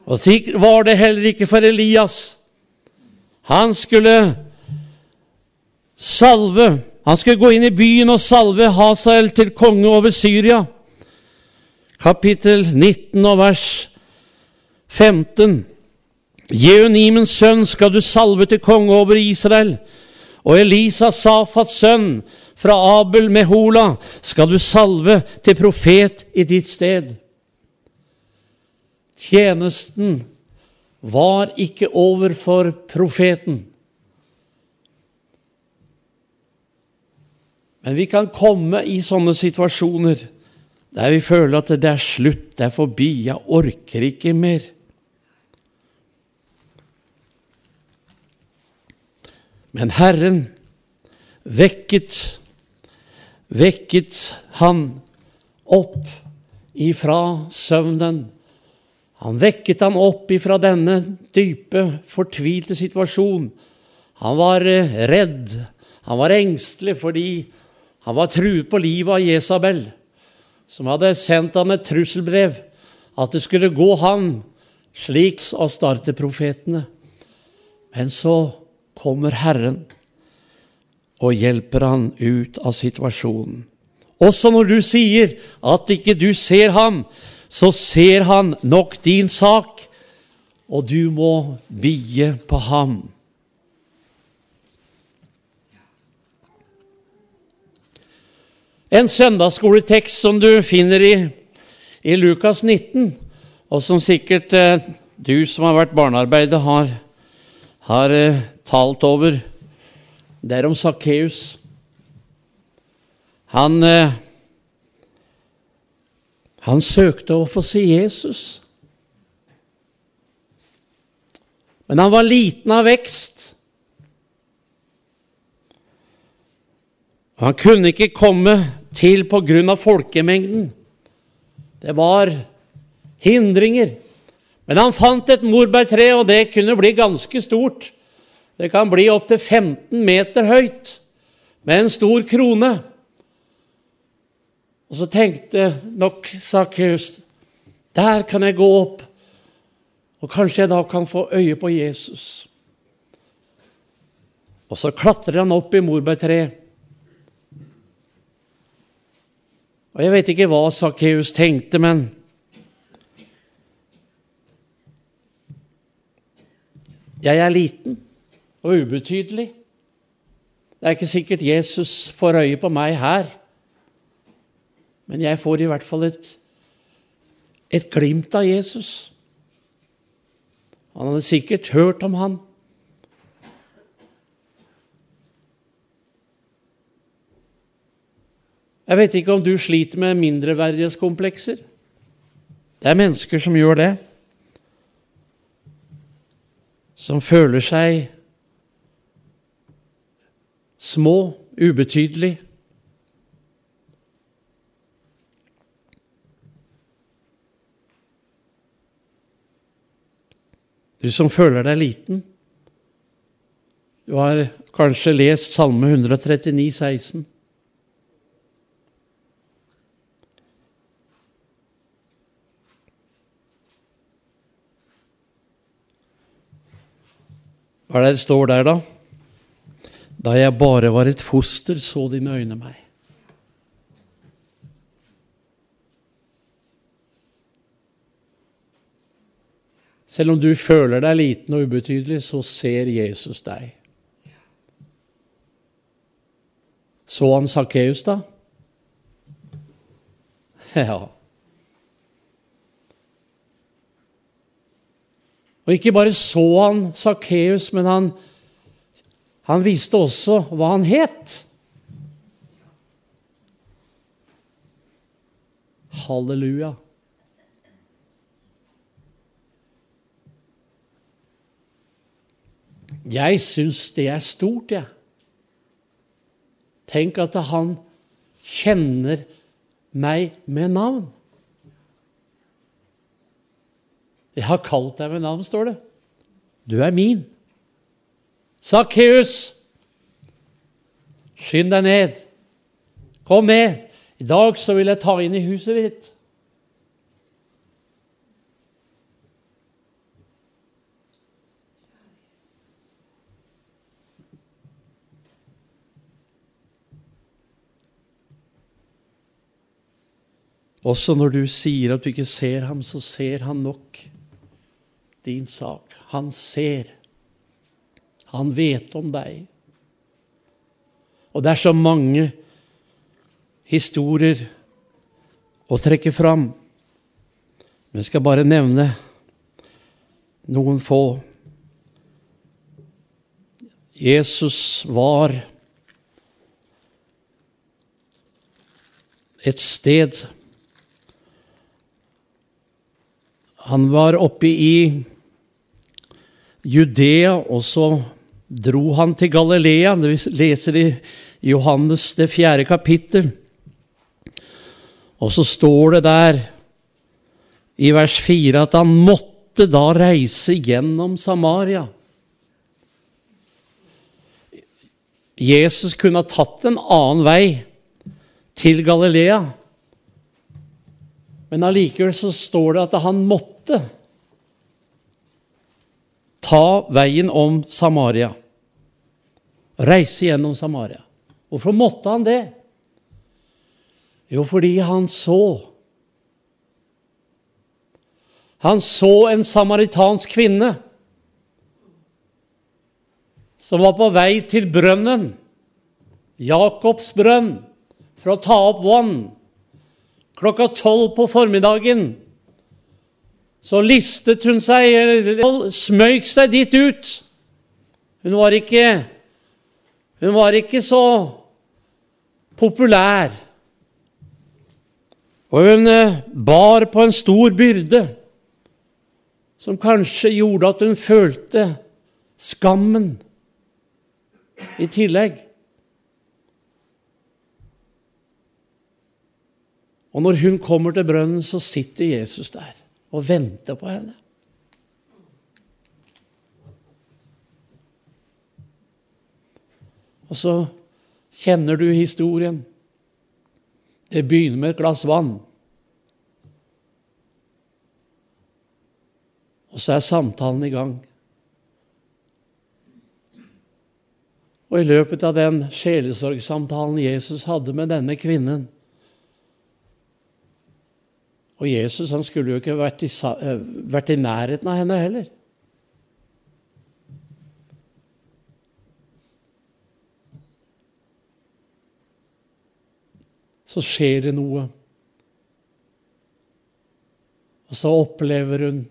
Speaker 1: Og slik var det heller ikke for Elias. Han skulle salve Han skulle gå inn i byen og salve Hasael til konge over Syria. Kapittel 19 og vers 15. Jeunimens sønn skal du salve til konge over Israel. Og Elisa, Safats sønn, fra Abel Mehola, skal du salve til profet i ditt sted. Tjenesten var ikke over for profeten. Men vi kan komme i sånne situasjoner der vi føler at det er slutt, det er forbi, jeg orker ikke mer. Men Herren vekket, vekket han opp ifra søvnen han vekket ham opp ifra denne dype, fortvilte situasjon. Han var eh, redd, han var engstelig fordi han var truet på livet av Jesabel, som hadde sendt ham et trusselbrev at det skulle gå ham slik å starte profetene. Men så kommer Herren og hjelper han ut av situasjonen. Også når du sier at ikke du ser ham, så ser han nok din sak, og du må bie på ham. En søndagsskoletekst som du finner i, i Lukas 19, og som sikkert eh, du som har vært barnearbeider, har, har eh, talt over. Det er om Sakkeus. Han, eh, han søkte å få se Jesus. Men han var liten av vekst. Han kunne ikke komme til på grunn av folkemengden. Det var hindringer. Men han fant et morbærtre, og det kunne bli ganske stort. Det kan bli opptil 15 meter høyt, med en stor krone. Og så tenkte nok Sakkeus der kan jeg gå opp, og kanskje jeg da kan få øye på Jesus. Og så klatrer han opp i morbærtreet. Og Jeg vet ikke hva Sakkeus tenkte, men Jeg er liten og ubetydelig. Det er ikke sikkert Jesus får øye på meg her, men jeg får i hvert fall et, et glimt av Jesus. Han hadde sikkert hørt om han. Jeg vet ikke om du sliter med mindreverdighetskomplekser. Det er mennesker som gjør det. Som føler seg små, ubetydelig. Du som føler deg liten. Du har kanskje lest Salme 139, 16. Hva er det det står der, da? Da jeg bare var et foster, så dine øyne meg. Selv om du føler deg liten og ubetydelig, så ser Jesus deg. Så han Sakkeus, da? [LAUGHS] Ja. Og ikke bare så han Sakkeus, men han, han viste også hva han het. Halleluja. Jeg syns det er stort, jeg. Tenk at han kjenner meg med navn. Jeg har kalt deg med navn, står det. Du er min. Sakkeus, skynd deg ned. Kom med. I dag så vil jeg ta inn i huset ditt. Også når du sier at du ikke ser ham, så ser han nok din sak. Han ser. Han vet om deg. Og det er så mange historier å trekke fram. Men jeg skal bare nevne noen få. Jesus var et sted Han var oppe i Judea, og så dro han til Galilea. Vi leser i Johannes det fjerde kapittel. Og så står det der i vers fire at han måtte da reise gjennom Samaria. Jesus kunne ha tatt en annen vei til Galilea. Men allikevel så står det at han måtte ta veien om Samaria. Reise gjennom Samaria. Hvorfor måtte han det? Jo, fordi han så. Han så en samaritansk kvinne som var på vei til brønnen, Jakobs brønn, for å ta opp vann. Klokka tolv på formiddagen så listet hun seg, eller smøyk seg dit ut. Hun var ikke, hun var ikke så populær. Og hun eh, bar på en stor byrde som kanskje gjorde at hun følte skammen i tillegg. Og når hun kommer til brønnen, så sitter Jesus der og venter på henne. Og så kjenner du historien. Det begynner med et glass vann. Og så er samtalen i gang. Og i løpet av den sjelesorgsamtalen Jesus hadde med denne kvinnen Og Jesus han skulle jo ikke vært i, eh, vært i nærheten av henne heller. Så skjer det noe. Og så opplever hun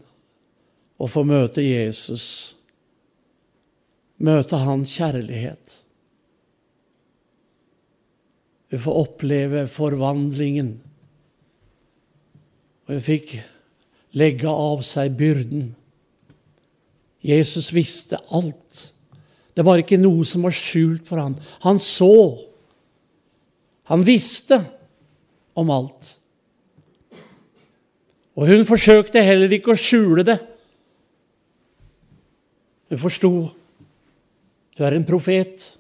Speaker 1: å få møte Jesus møte hans kjærlighet. Vi får oppleve forvandlingen. Og vi fikk legge av seg byrden. Jesus visste alt. Det var ikke noe som var skjult for ham. Han så. Han visste om alt. Og hun forsøkte heller ikke å skjule det. Hun forsto du er en profet.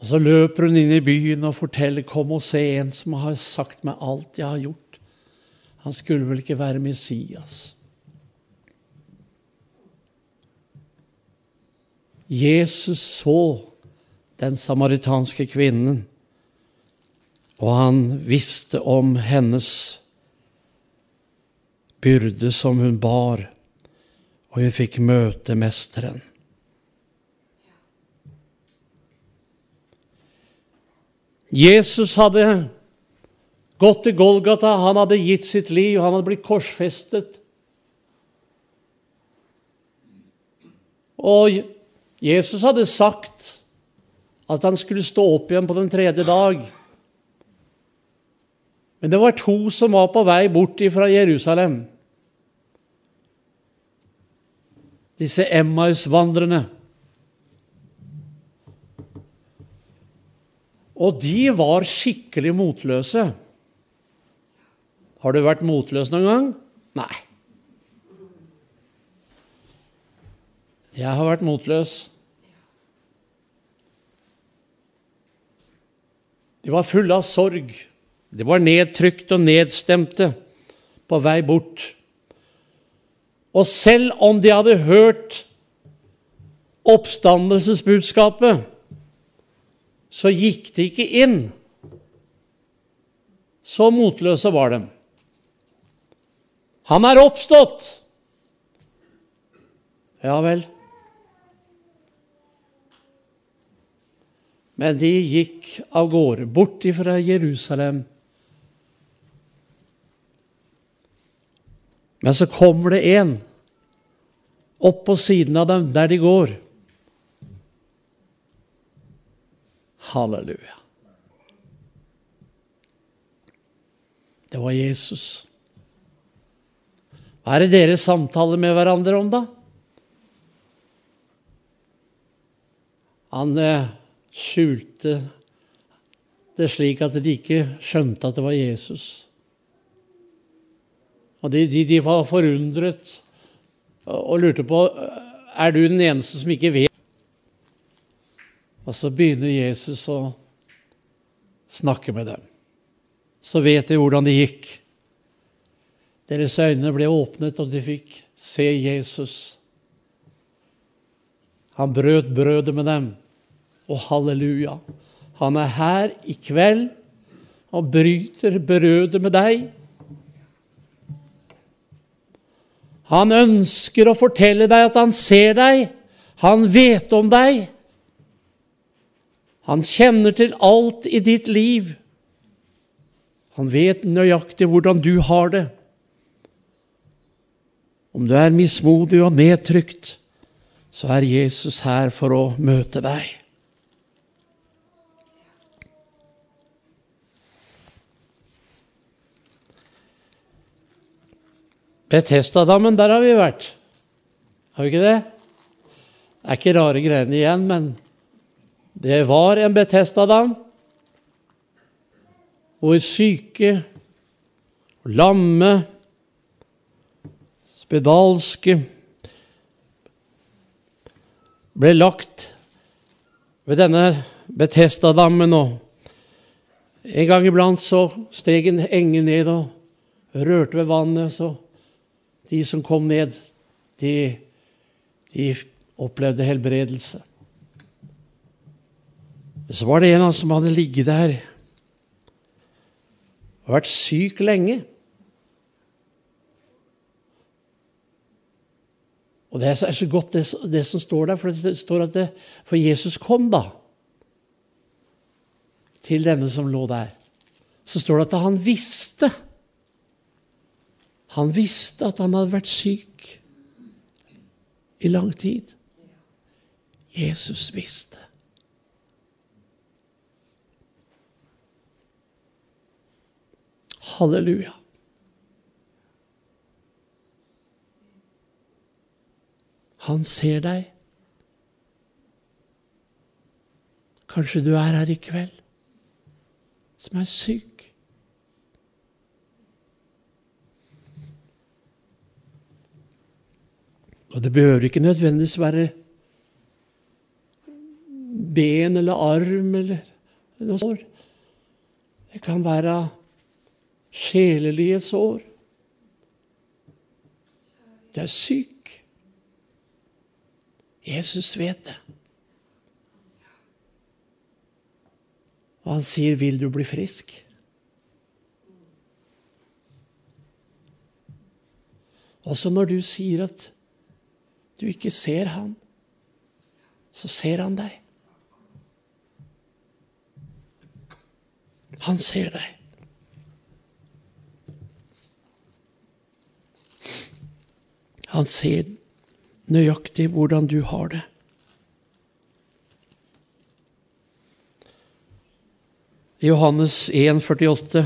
Speaker 1: Og Så løper hun inn i byen og forteller 'Kom og se en som har sagt meg alt jeg har gjort'. Han skulle vel ikke være Messias? Jesus så den samaritanske kvinnen, og han visste om hennes byrde som hun bar og hun fikk møte Mesteren. Jesus hadde gått til Golgata, han hadde gitt sitt liv, han hadde blitt korsfestet. Og Jesus hadde sagt at han skulle stå opp igjen på den tredje dag. Men det var to som var på vei bort fra Jerusalem. disse Emmaus-vandrerne. Og de var skikkelig motløse. Har du vært motløs noen gang? Nei. Jeg har vært motløs. De var fulle av sorg. De var nedtrykt og nedstemte på vei bort. Og selv om de hadde hørt oppstandelsesbudskapet, så gikk de ikke inn. Så motløse var de. Han er oppstått! Ja vel. Men de gikk av gårde, bort ifra Jerusalem. Men så kommer det en opp på siden av dem der de går. Halleluja. Det var Jesus. Hva er det dere samtaler med hverandre om, da? Han eh, skjulte det slik at de ikke skjønte at det var Jesus. Og de, de, de var forundret og lurte på er du den eneste som ikke vet. Og så begynner Jesus å snakke med dem. Så vet de hvordan det gikk. Deres øyne ble åpnet, og de fikk se Jesus. Han brøt brødet med dem. Og halleluja, han er her i kveld og bryter brødet med deg Han ønsker å fortelle deg at han ser deg, han vet om deg. Han kjenner til alt i ditt liv. Han vet nøyaktig hvordan du har det. Om du er mismodig og nedtrykt, så er Jesus her for å møte deg. Betestadammen, der har vi vært. Har vi ikke det? Det er ikke rare greiene igjen, men det var en Betestadam hvor syke, lamme, spedalske ble lagt ved denne Betestadammen. Og en gang iblant så steg en engel ned og rørte ved vannet. så de som kom ned, de, de opplevde helbredelse. Så var det en av som hadde ligget der og vært syk lenge. Og Det er så godt, det, det som står der, for det står at det, for Jesus kom da til denne som lå der. Så står det at han visste han visste at han hadde vært syk i lang tid. Jesus visste. Halleluja. Han ser deg. Kanskje du er her i kveld som er syk. Og det behøver ikke nødvendigvis være ben eller arm eller noe sånt. Det kan være sjelelige sår. Du er syk. Jesus vet det. Og han sier, 'Vil du bli frisk?' Også når du sier at du ikke ser han, så ser han deg. Han ser deg. Han ser nøyaktig hvordan du har det. I Johannes 1, 48,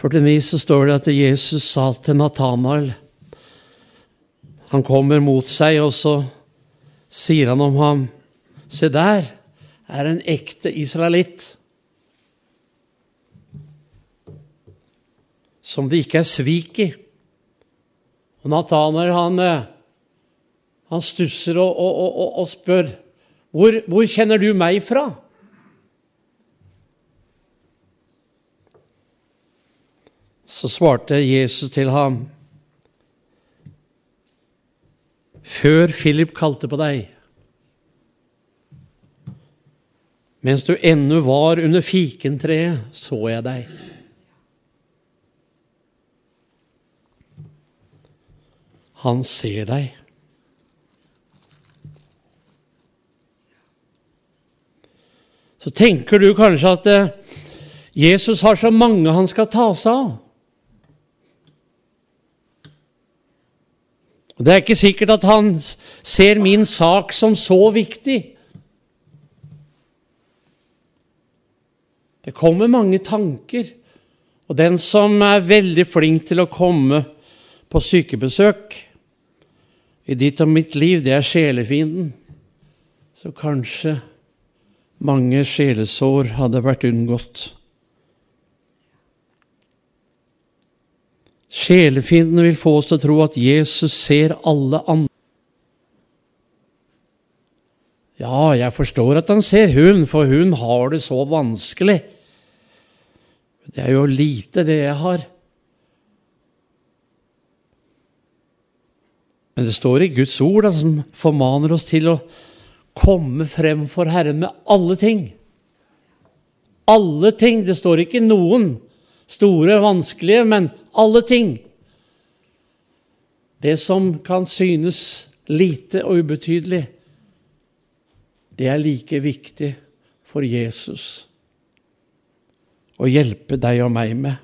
Speaker 1: 49 så står det at Jesus sa til Natanael han kommer mot seg, og så sier han om ham Se der er en ekte israelitt. Som det ikke er svik i. Og Nathaniel, han, eh, han stusser og, og, og, og spør hvor, hvor kjenner du meg fra? Så svarte Jesus til ham før Philip kalte på deg, mens du ennå var under fikentreet, så jeg deg. Han ser deg. Så tenker du kanskje at eh, Jesus har så mange han skal ta seg av. Og Det er ikke sikkert at han ser min sak som så viktig. Det kommer mange tanker, og den som er veldig flink til å komme på sykebesøk i ditt og mitt liv, det er sjelefienden. Så kanskje mange sjelesår hadde vært unngått. Sjelefienden vil få oss til å tro at Jesus ser alle andre. Ja, jeg forstår at han ser hun, for hun har det så vanskelig. Det er jo lite, det jeg har. Men det står i Guds ord da, som formaner oss til å komme frem for Herren med alle ting. Alle ting. Det står ikke noen store, vanskelige, men alle ting. Det som kan synes lite og ubetydelig, det er like viktig for Jesus å hjelpe deg og meg med.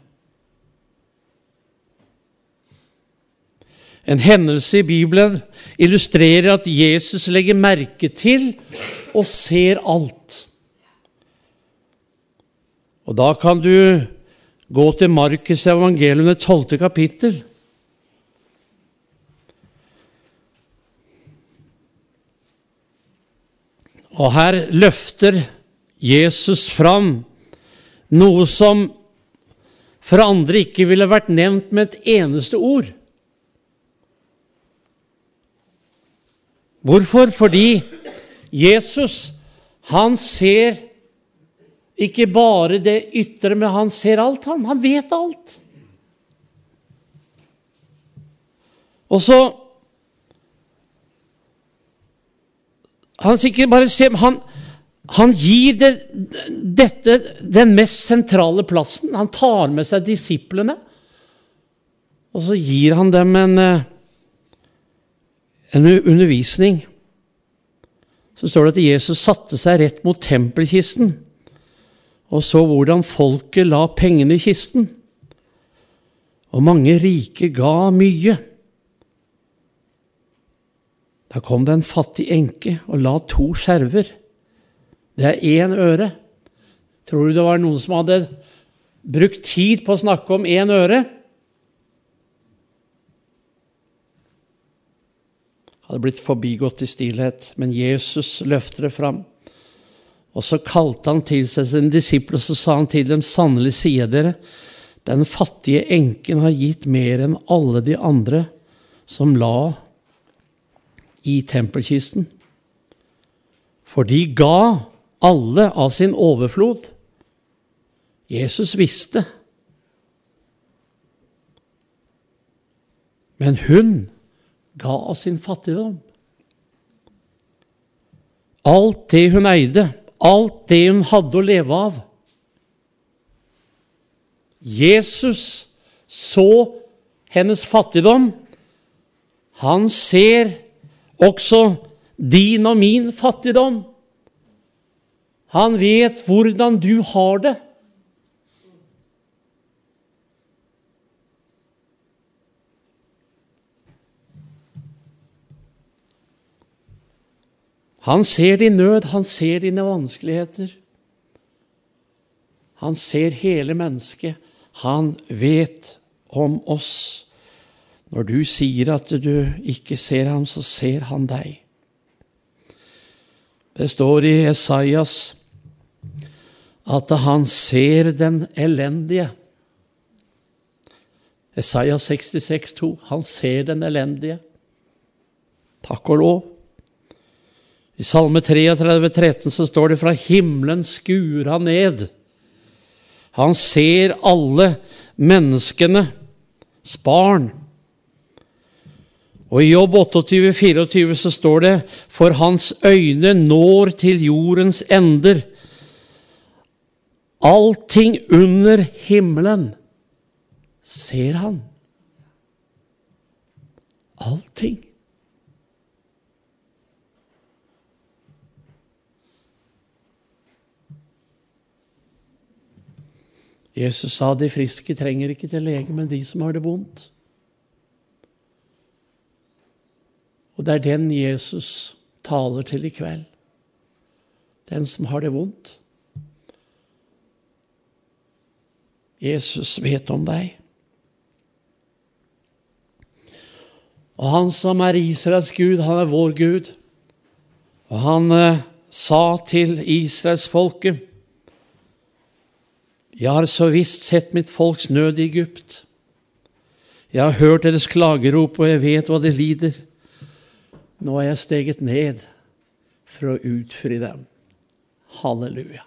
Speaker 1: En hendelse i Bibelen illustrerer at Jesus legger merke til og ser alt. Og da kan du gå til Markus evangelium, det tolvte kapittel. Og her løfter Jesus fram noe som for andre ikke ville vært nevnt med et eneste ord. Hvorfor? Fordi Jesus, han ser ikke bare det ytre, men han ser alt, han. Han vet alt. Og så Han ikke bare ser, han, han gir det, dette den mest sentrale plassen. Han tar med seg disiplene, og så gir han dem en, eh, en undervisning. Så står det at Jesus satte seg rett mot tempelkisten og så hvordan folket la pengene i kisten. Og mange rike ga mye. Da kom det en fattig enke og la to skjerver. Det er én øre. Tror du det var noen som hadde brukt tid på å snakke om én øre? Hadde blitt forbigått i stillhet, men Jesus løfter det fram. Og så kalte han til seg sine disipler, og så sa han til dem, sannelig sier dere, den fattige enken har gitt mer enn alle de andre som la i tempelkisten. For de ga alle av sin overflod. Jesus visste. Men hun ga av sin fattigdom. Alt det hun eide, alt det hun hadde å leve av. Jesus så hennes fattigdom. Han ser også din og min fattigdom. Han vet hvordan du har det. Han ser din nød, han ser dine vanskeligheter. Han ser hele mennesket. Han vet om oss. Når du sier at du ikke ser ham, så ser han deg. Det står i Esaias at han ser den elendige. Esaias 66, 2. Han ser den elendige. Takk og lov. I Salme 33, 13 så står det fra himmelen skuer han ned. Han ser alle menneskenes barn. Og i Jobb 28, 24 så står det for hans øyne når til jordens ender. Allting under himmelen ser han. Allting. Jesus sa de friske trenger ikke til lege, men de som har det vondt. Og det er den Jesus taler til i kveld. Den som har det vondt. Jesus vet om deg. Og han som er Israels Gud, han er vår Gud. Og han eh, sa til israelsfolket Jeg har så visst sett mitt folks nød i Egypt. Jeg har hørt deres klagerop, og jeg vet hva de lider. Nå er jeg steget ned for å utfri dem. Halleluja.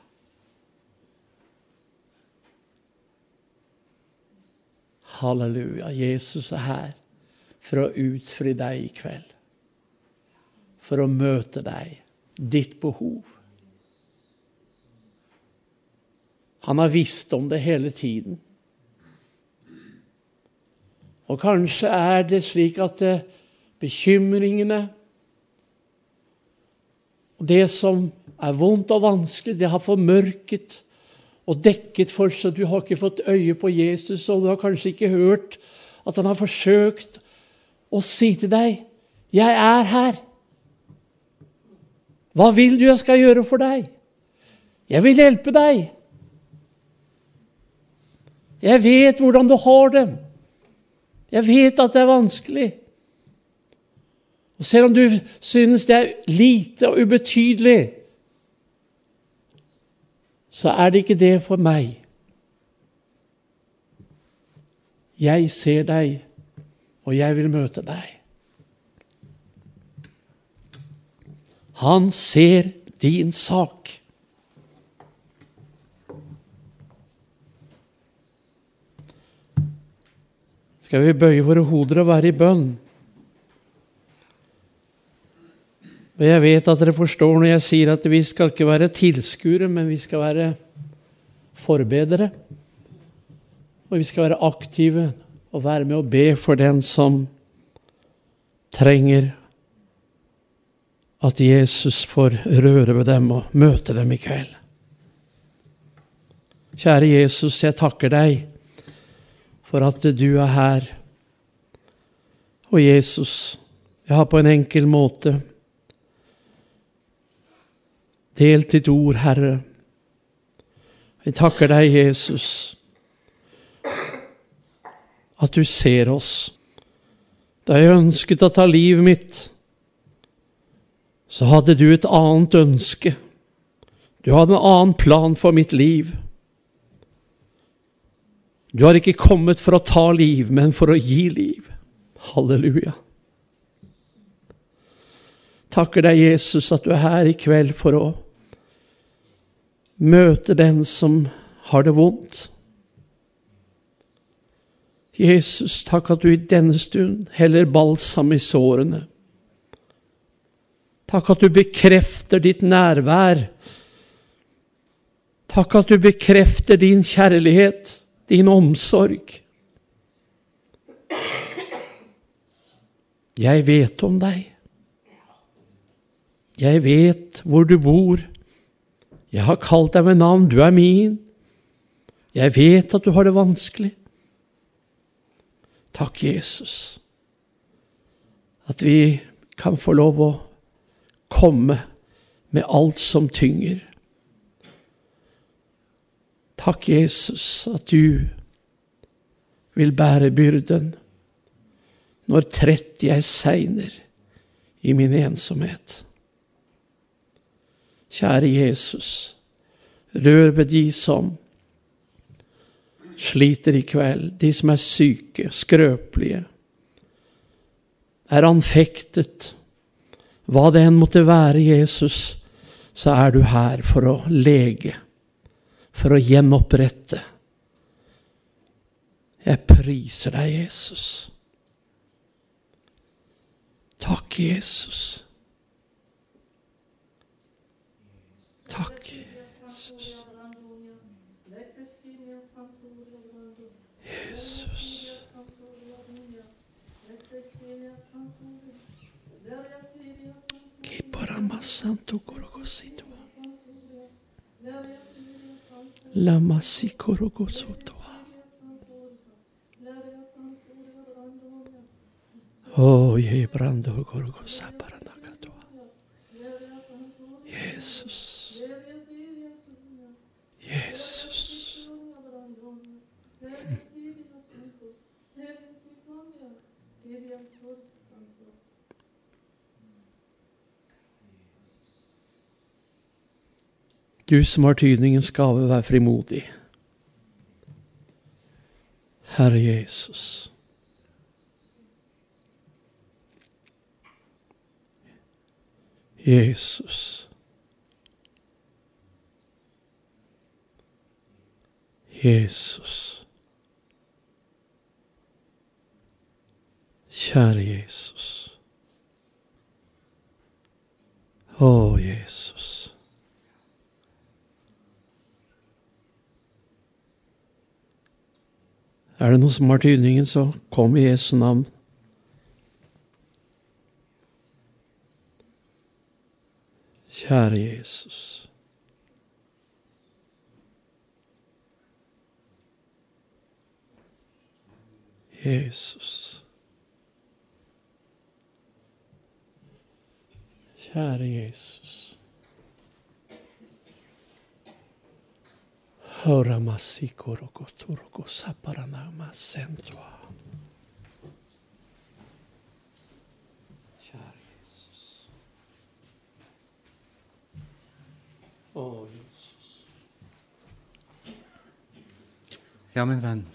Speaker 1: Halleluja. Jesus er her for å utfri deg i kveld. For å møte deg, ditt behov. Han har visst om det hele tiden. Og kanskje er det slik at bekymringene og det som er vondt og vanskelig. Det har formørket og dekket for, så du har ikke fått øye på Jesus, og du har kanskje ikke hørt at han har forsøkt å si til deg 'Jeg er her'. Hva vil du jeg skal gjøre for deg? Jeg vil hjelpe deg. Jeg vet hvordan du har det. Jeg vet at det er vanskelig. Og Selv om du synes det er lite og ubetydelig, så er det ikke det for meg. Jeg ser deg, og jeg vil møte deg. Han ser din sak. Skal vi bøye våre hoder og være i bønn? Og jeg vet at dere forstår når jeg sier at vi skal ikke være tilskuere, men vi skal være forbedere. Og vi skal være aktive og være med å be for den som trenger at Jesus får røre ved dem og møte dem i kveld. Kjære Jesus, jeg takker deg for at du er her. Og Jesus, jeg har på en enkel måte delt ditt ord, Herre. Vi takker deg, Jesus, at du ser oss. Da jeg ønsket å ta livet mitt, så hadde du et annet ønske. Du hadde en annen plan for mitt liv. Du har ikke kommet for å ta liv, men for å gi liv. Halleluja. Takker deg, Jesus, at du er her i kveld for å møte den som har det vondt. Jesus, takk at du i denne stund heller balsam i sårene. Takk at du bekrefter ditt nærvær. Takk at du bekrefter din kjærlighet, din omsorg. Jeg vet om deg. Jeg vet hvor du bor. Jeg har kalt deg ved navn, du er min. Jeg vet at du har det vanskelig. Takk, Jesus, at vi kan få lov å komme med alt som tynger. Takk, Jesus, at du vil bære byrden når trett jeg segner i min ensomhet. Kjære Jesus, rør ved de som sliter i kveld, de som er syke, skrøpelige, er anfektet. Hva det enn måtte være, Jesus, så er du her for å lege, for å gjenopprette. Jeg priser deg, Jesus. Takk, Jesus. Takk, Jesus. Jesus. Korokosito. la masikorogosoto. Oh, ye brando gorgosa paranakatoa. Jesús. Jesús. Jesús. Du som har tydningens gave, vær frimodig. Herre Jesus. Jesus. Jesus. Kjære Jesus. Å, Jesus. Er det noe som har tydningen, så kom i Jesu navn. Kjære Jesus. Jesus. Kjære Jesus. Kjære Jesus. Å, Jesus.
Speaker 5: Ja, min venn.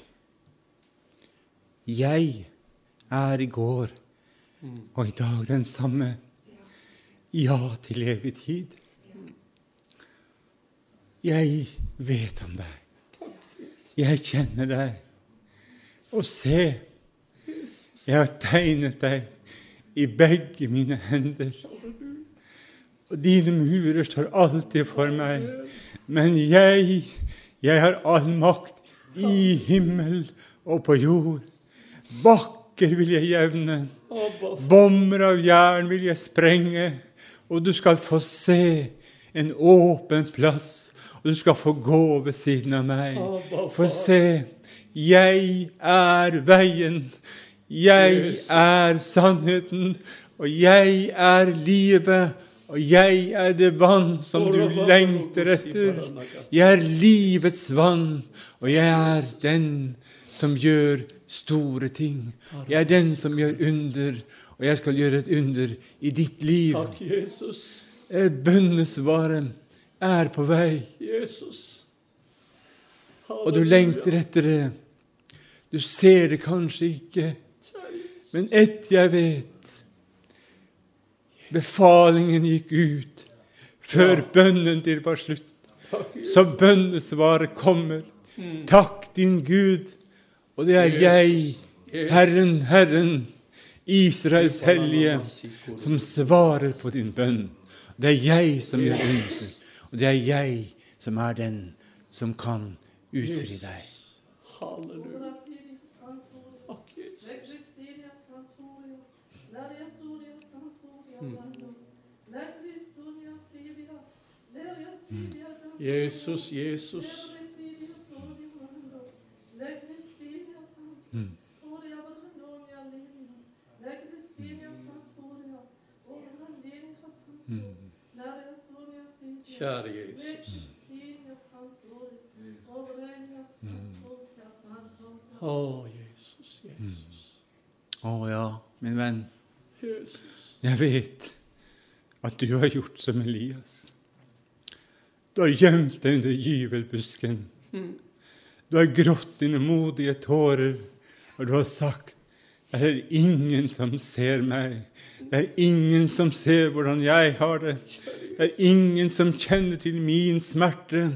Speaker 5: Jeg er i går og i dag den samme. Ja til evig tid. Jeg vet om deg. Jeg kjenner deg. Og se, jeg har tegnet deg i begge mine hender. Og dine murer står alltid for meg. Men jeg, jeg har all makt i himmel og på jord. Bakker vil jeg jevne, bommer av jern vil jeg sprenge, og du skal få se en åpen plass, og du skal få gå ved siden av meg. For se, jeg er veien, jeg er sannheten, og jeg er livet, og jeg er det vann som du lengter etter. Jeg er livets vann, og jeg er den som gjør store ting. Jeg er den som gjør under, og jeg skal gjøre et under i ditt liv.
Speaker 1: Takk, Jesus.
Speaker 5: Eh, Bønnesvaret er på vei,
Speaker 1: Jesus.
Speaker 5: og du lengter etter det. Du ser det kanskje ikke, men ett jeg vet Befalingen gikk ut før bønnen din var slutt. Så bønnesvaret kommer. Takk, din Gud. Og det er jeg, Herren, Herren, Israels hellige, som svarer på din bønn. Det er jeg som gjør under, og det er jeg som er den som kan utfri deg.
Speaker 1: Halleluja. Takk, Jesus. Jesus, Jesus. Kjære Jesus. Å, Jesus, Jesus.
Speaker 5: Å ja, min venn,
Speaker 1: Jesus.
Speaker 5: jeg vet at du har gjort som Elias. Du har gjemt deg under gyvelbusken. Du har grått dine modige tårer, og du har sagt det er ingen som ser meg. Det er ingen som ser hvordan jeg har det. Det er ingen som kjenner til min smerte.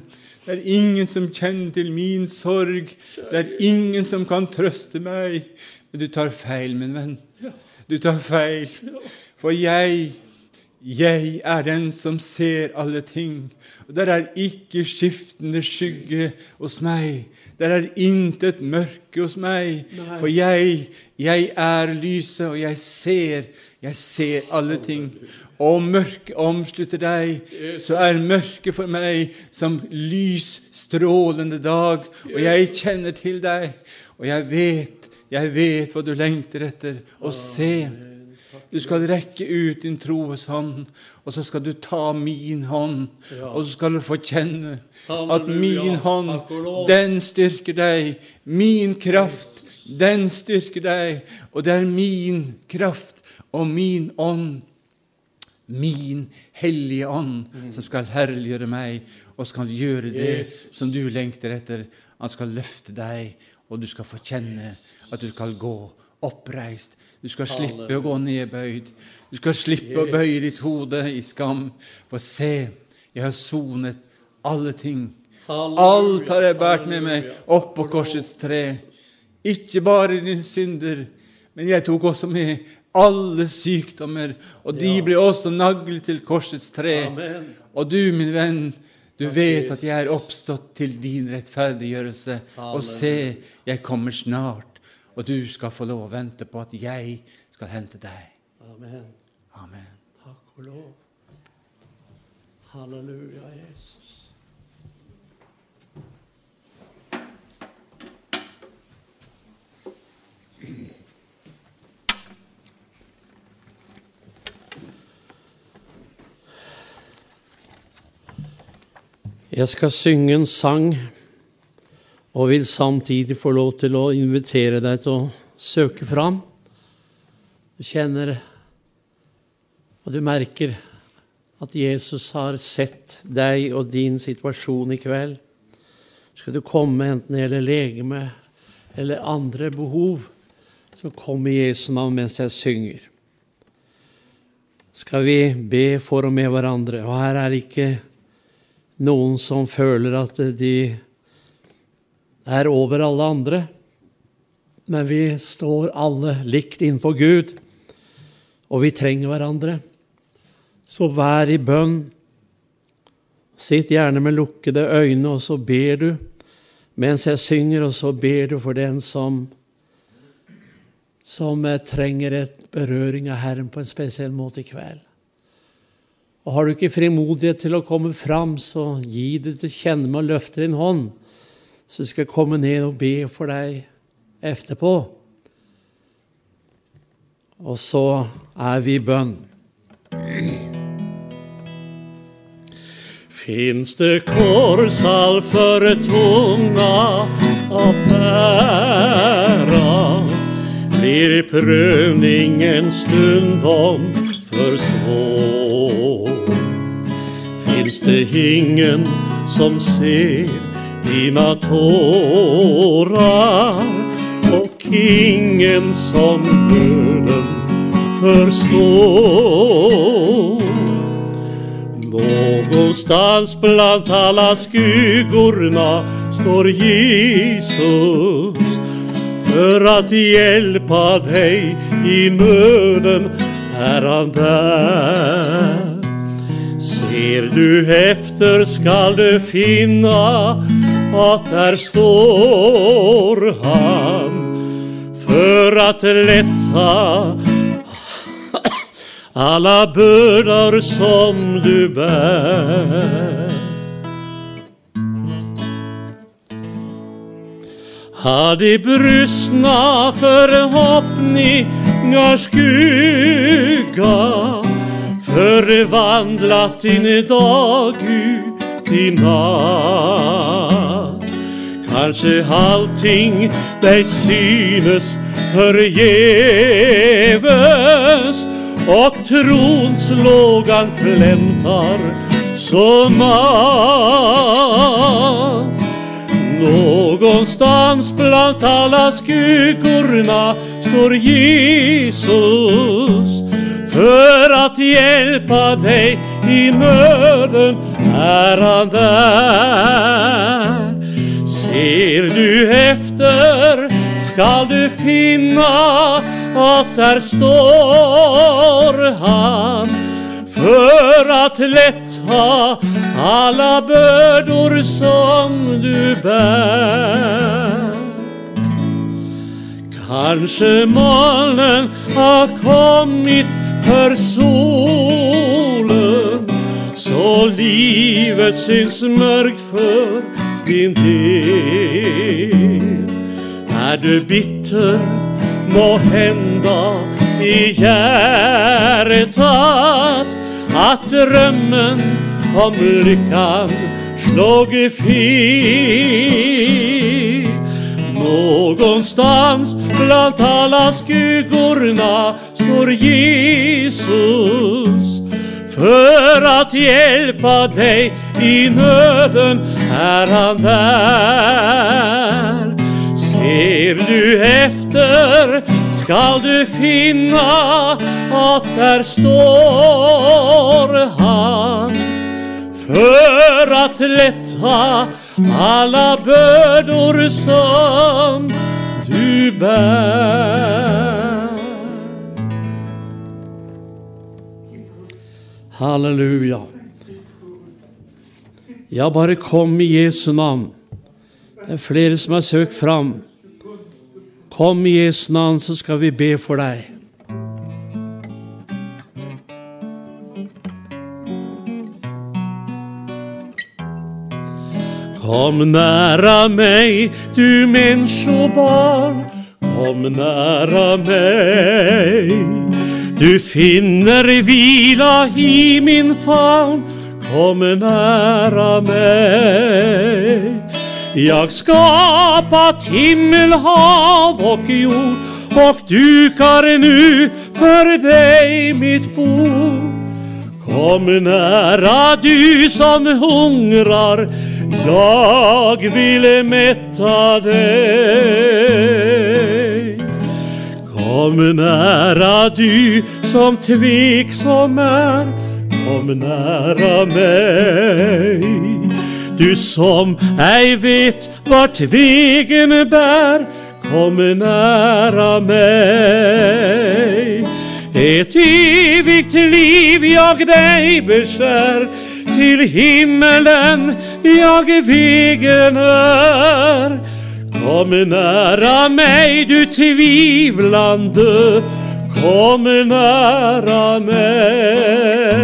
Speaker 5: Det er ingen som kjenner til min sorg. Det er ingen som kan trøste meg. Men du tar feil, min venn. Du tar feil. For jeg, jeg er den som ser alle ting. Og der er ikke skiftende skygge hos meg. Der er intet mørke hos meg. For jeg, jeg er lyset, og jeg ser, jeg ser alle ting. Om mørket omslutter deg, så er mørket for meg som lys, strålende dag. Og jeg kjenner til deg, og jeg vet, jeg vet hva du lengter etter. å se, du skal rekke ut din troes hånd, og så skal du ta min hånd, og så skal du få kjenne at min hånd, den styrker deg. Min kraft, den styrker deg. Og det er min kraft og min ånd, min hellige ånd, som skal herliggjøre meg og skal gjøre det som du lengter etter. Han skal løfte deg, og du skal få kjenne at du skal gå oppreist. Du skal slippe å gå nedbøyd. Du skal slippe å bøye ditt hode i skam. For se, jeg har sonet alle ting. Alt har jeg båret med meg opp på korsets tre. Ikke bare dine synder, men jeg tok også med alle sykdommer, og de ble også naglet til korsets tre.
Speaker 1: Amen.
Speaker 5: Og du, min venn, du vet at jeg er oppstått til din rettferdiggjørelse. Og se, jeg kommer snart, og du skal få lov å vente på at jeg skal hente deg.
Speaker 1: Amen.
Speaker 5: Amen.
Speaker 1: Takk og lov.
Speaker 6: Halleluja, Jesus. Jeg skal synge en sang og vil samtidig få lov til å invitere deg til å søke fram. Du kjenner og du merker at Jesus har sett deg og din situasjon i kveld. Skal du komme enten det gjelder legeme eller andre behov, så kom i Jesu navn mens jeg synger. Skal vi be for og med hverandre. Og her er det ikke noen som føler at de er over alle andre, men vi står alle likt innpå Gud, og vi trenger hverandre. Så vær i bønn. Sitt gjerne med lukkede øyne, og så ber du mens jeg synger, og så ber du for den som, som trenger et berøring av Herren på en spesiell måte i kveld. Og Har du ikke frimodighet til å komme fram, så gi det til kjenne med å løfte din hånd, så jeg skal komme ned og be for deg etterpå. Og så er vi i bønn.
Speaker 1: Finns det korsall för tunga att bära blir prövningen stundom för svår. Finns det ingen som ser dina tårar och ingen som nöden förstår. Någonstans bland alla skuggorna står Jesus för att hjälpa dig i nöden är han där. Ser du efter skall du finna att der står han for at letta alla bøder som du bär. Hade brustna förhoppningars skugga förvandlat din dag ut i natt. Kanske allting deg synes forgjeves, og trons lågan flemtar så mat. Någonstans blant alla skuggorna står Jesus för att hjälpa dig i nöden är han där. Ser du efter skall du finna att där står han för att lätta alla bördor som du bär. Kanske molnen har kommit för solen så livet syns mörkt för din del. Er du bitter må hända i hjärtat att drömmen om lyckan slog fel. Någonstans bland alla skuggorna står Jesus för att hjälpa dig i nøden er han der. Ser du efter skal du finne at der står han For at lätta alla bördor som du bär.
Speaker 6: Halleluja. Ja, bare kom i Jesu navn. Det er flere som har søkt fram. Kom i Jesu navn, så skal vi be for deg.
Speaker 1: Kom næra meg, du menneskebarn. kom næra meg. Du finner hvila i min famn, kom nära mig. Jag skapat himmel, hav och jord och dukar nu för dig mitt bord. Kom nära du som hungrar, jag vill mätta dig. Kom nära du som tveksam är, kom nära meg. Du som ei vet vart vegen bær, kom nära meg. Et evigt liv jag deg beskjær, til himmelen jag vegen er. Kom nära mig du tvivlande, kom nära mig.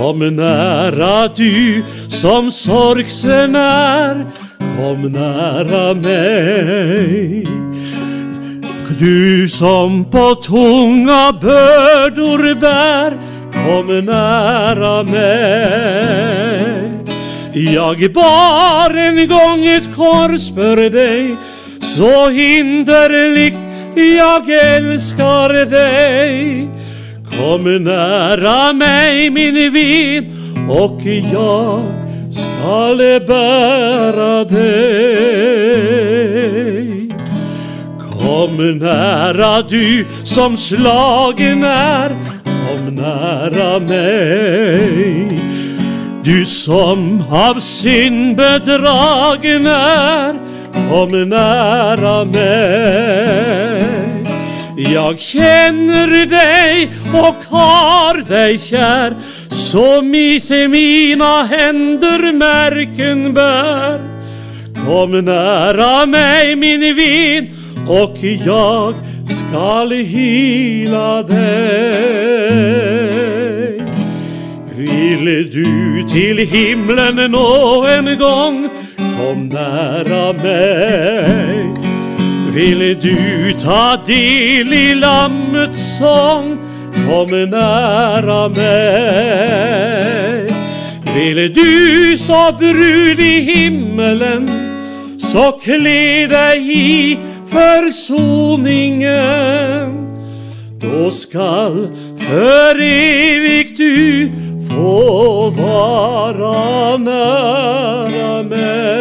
Speaker 1: Kom nära du som sorgsen är, kom nära mig. Du som på tunga bördor bär, kom nära mig. Jag bar en gång ett kors för dig, så hinderlig jag älskar dig. Kom nära mig min vin och jag skall bära dig. Kom nära du som slagen är, kom nära mig. Du som av synd bedragen är, kom nära mig. Jag känner dig och har dig kär, i myse mina händer märken bär. Kom nära mig min vin, och jag skall hila dig. Vill du till himlen nå en gång, kom nära mig. Vill du ta del i Lammets sång, kom nära mig. Vill du stå brud i himmelen, så klä dig i försoningen. Då skall för evigt du få vara nära mig.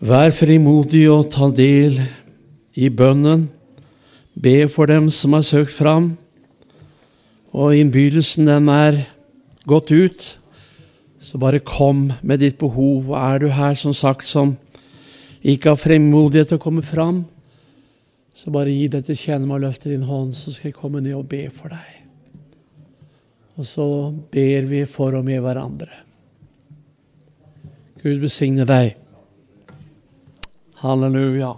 Speaker 7: Vær frimodig og ta del i bønnen. Be for dem som har søkt fram. Og innbydelsen den er gått ut. Så bare kom med ditt behov. Er du her som sagt som ikke har fremmodighet til å komme fram, så bare gi det til kjenne meg og løfte din hånd, så skal jeg komme ned og be for deg. Og så ber vi for og med hverandre. Gud besigne deg. Halleluja.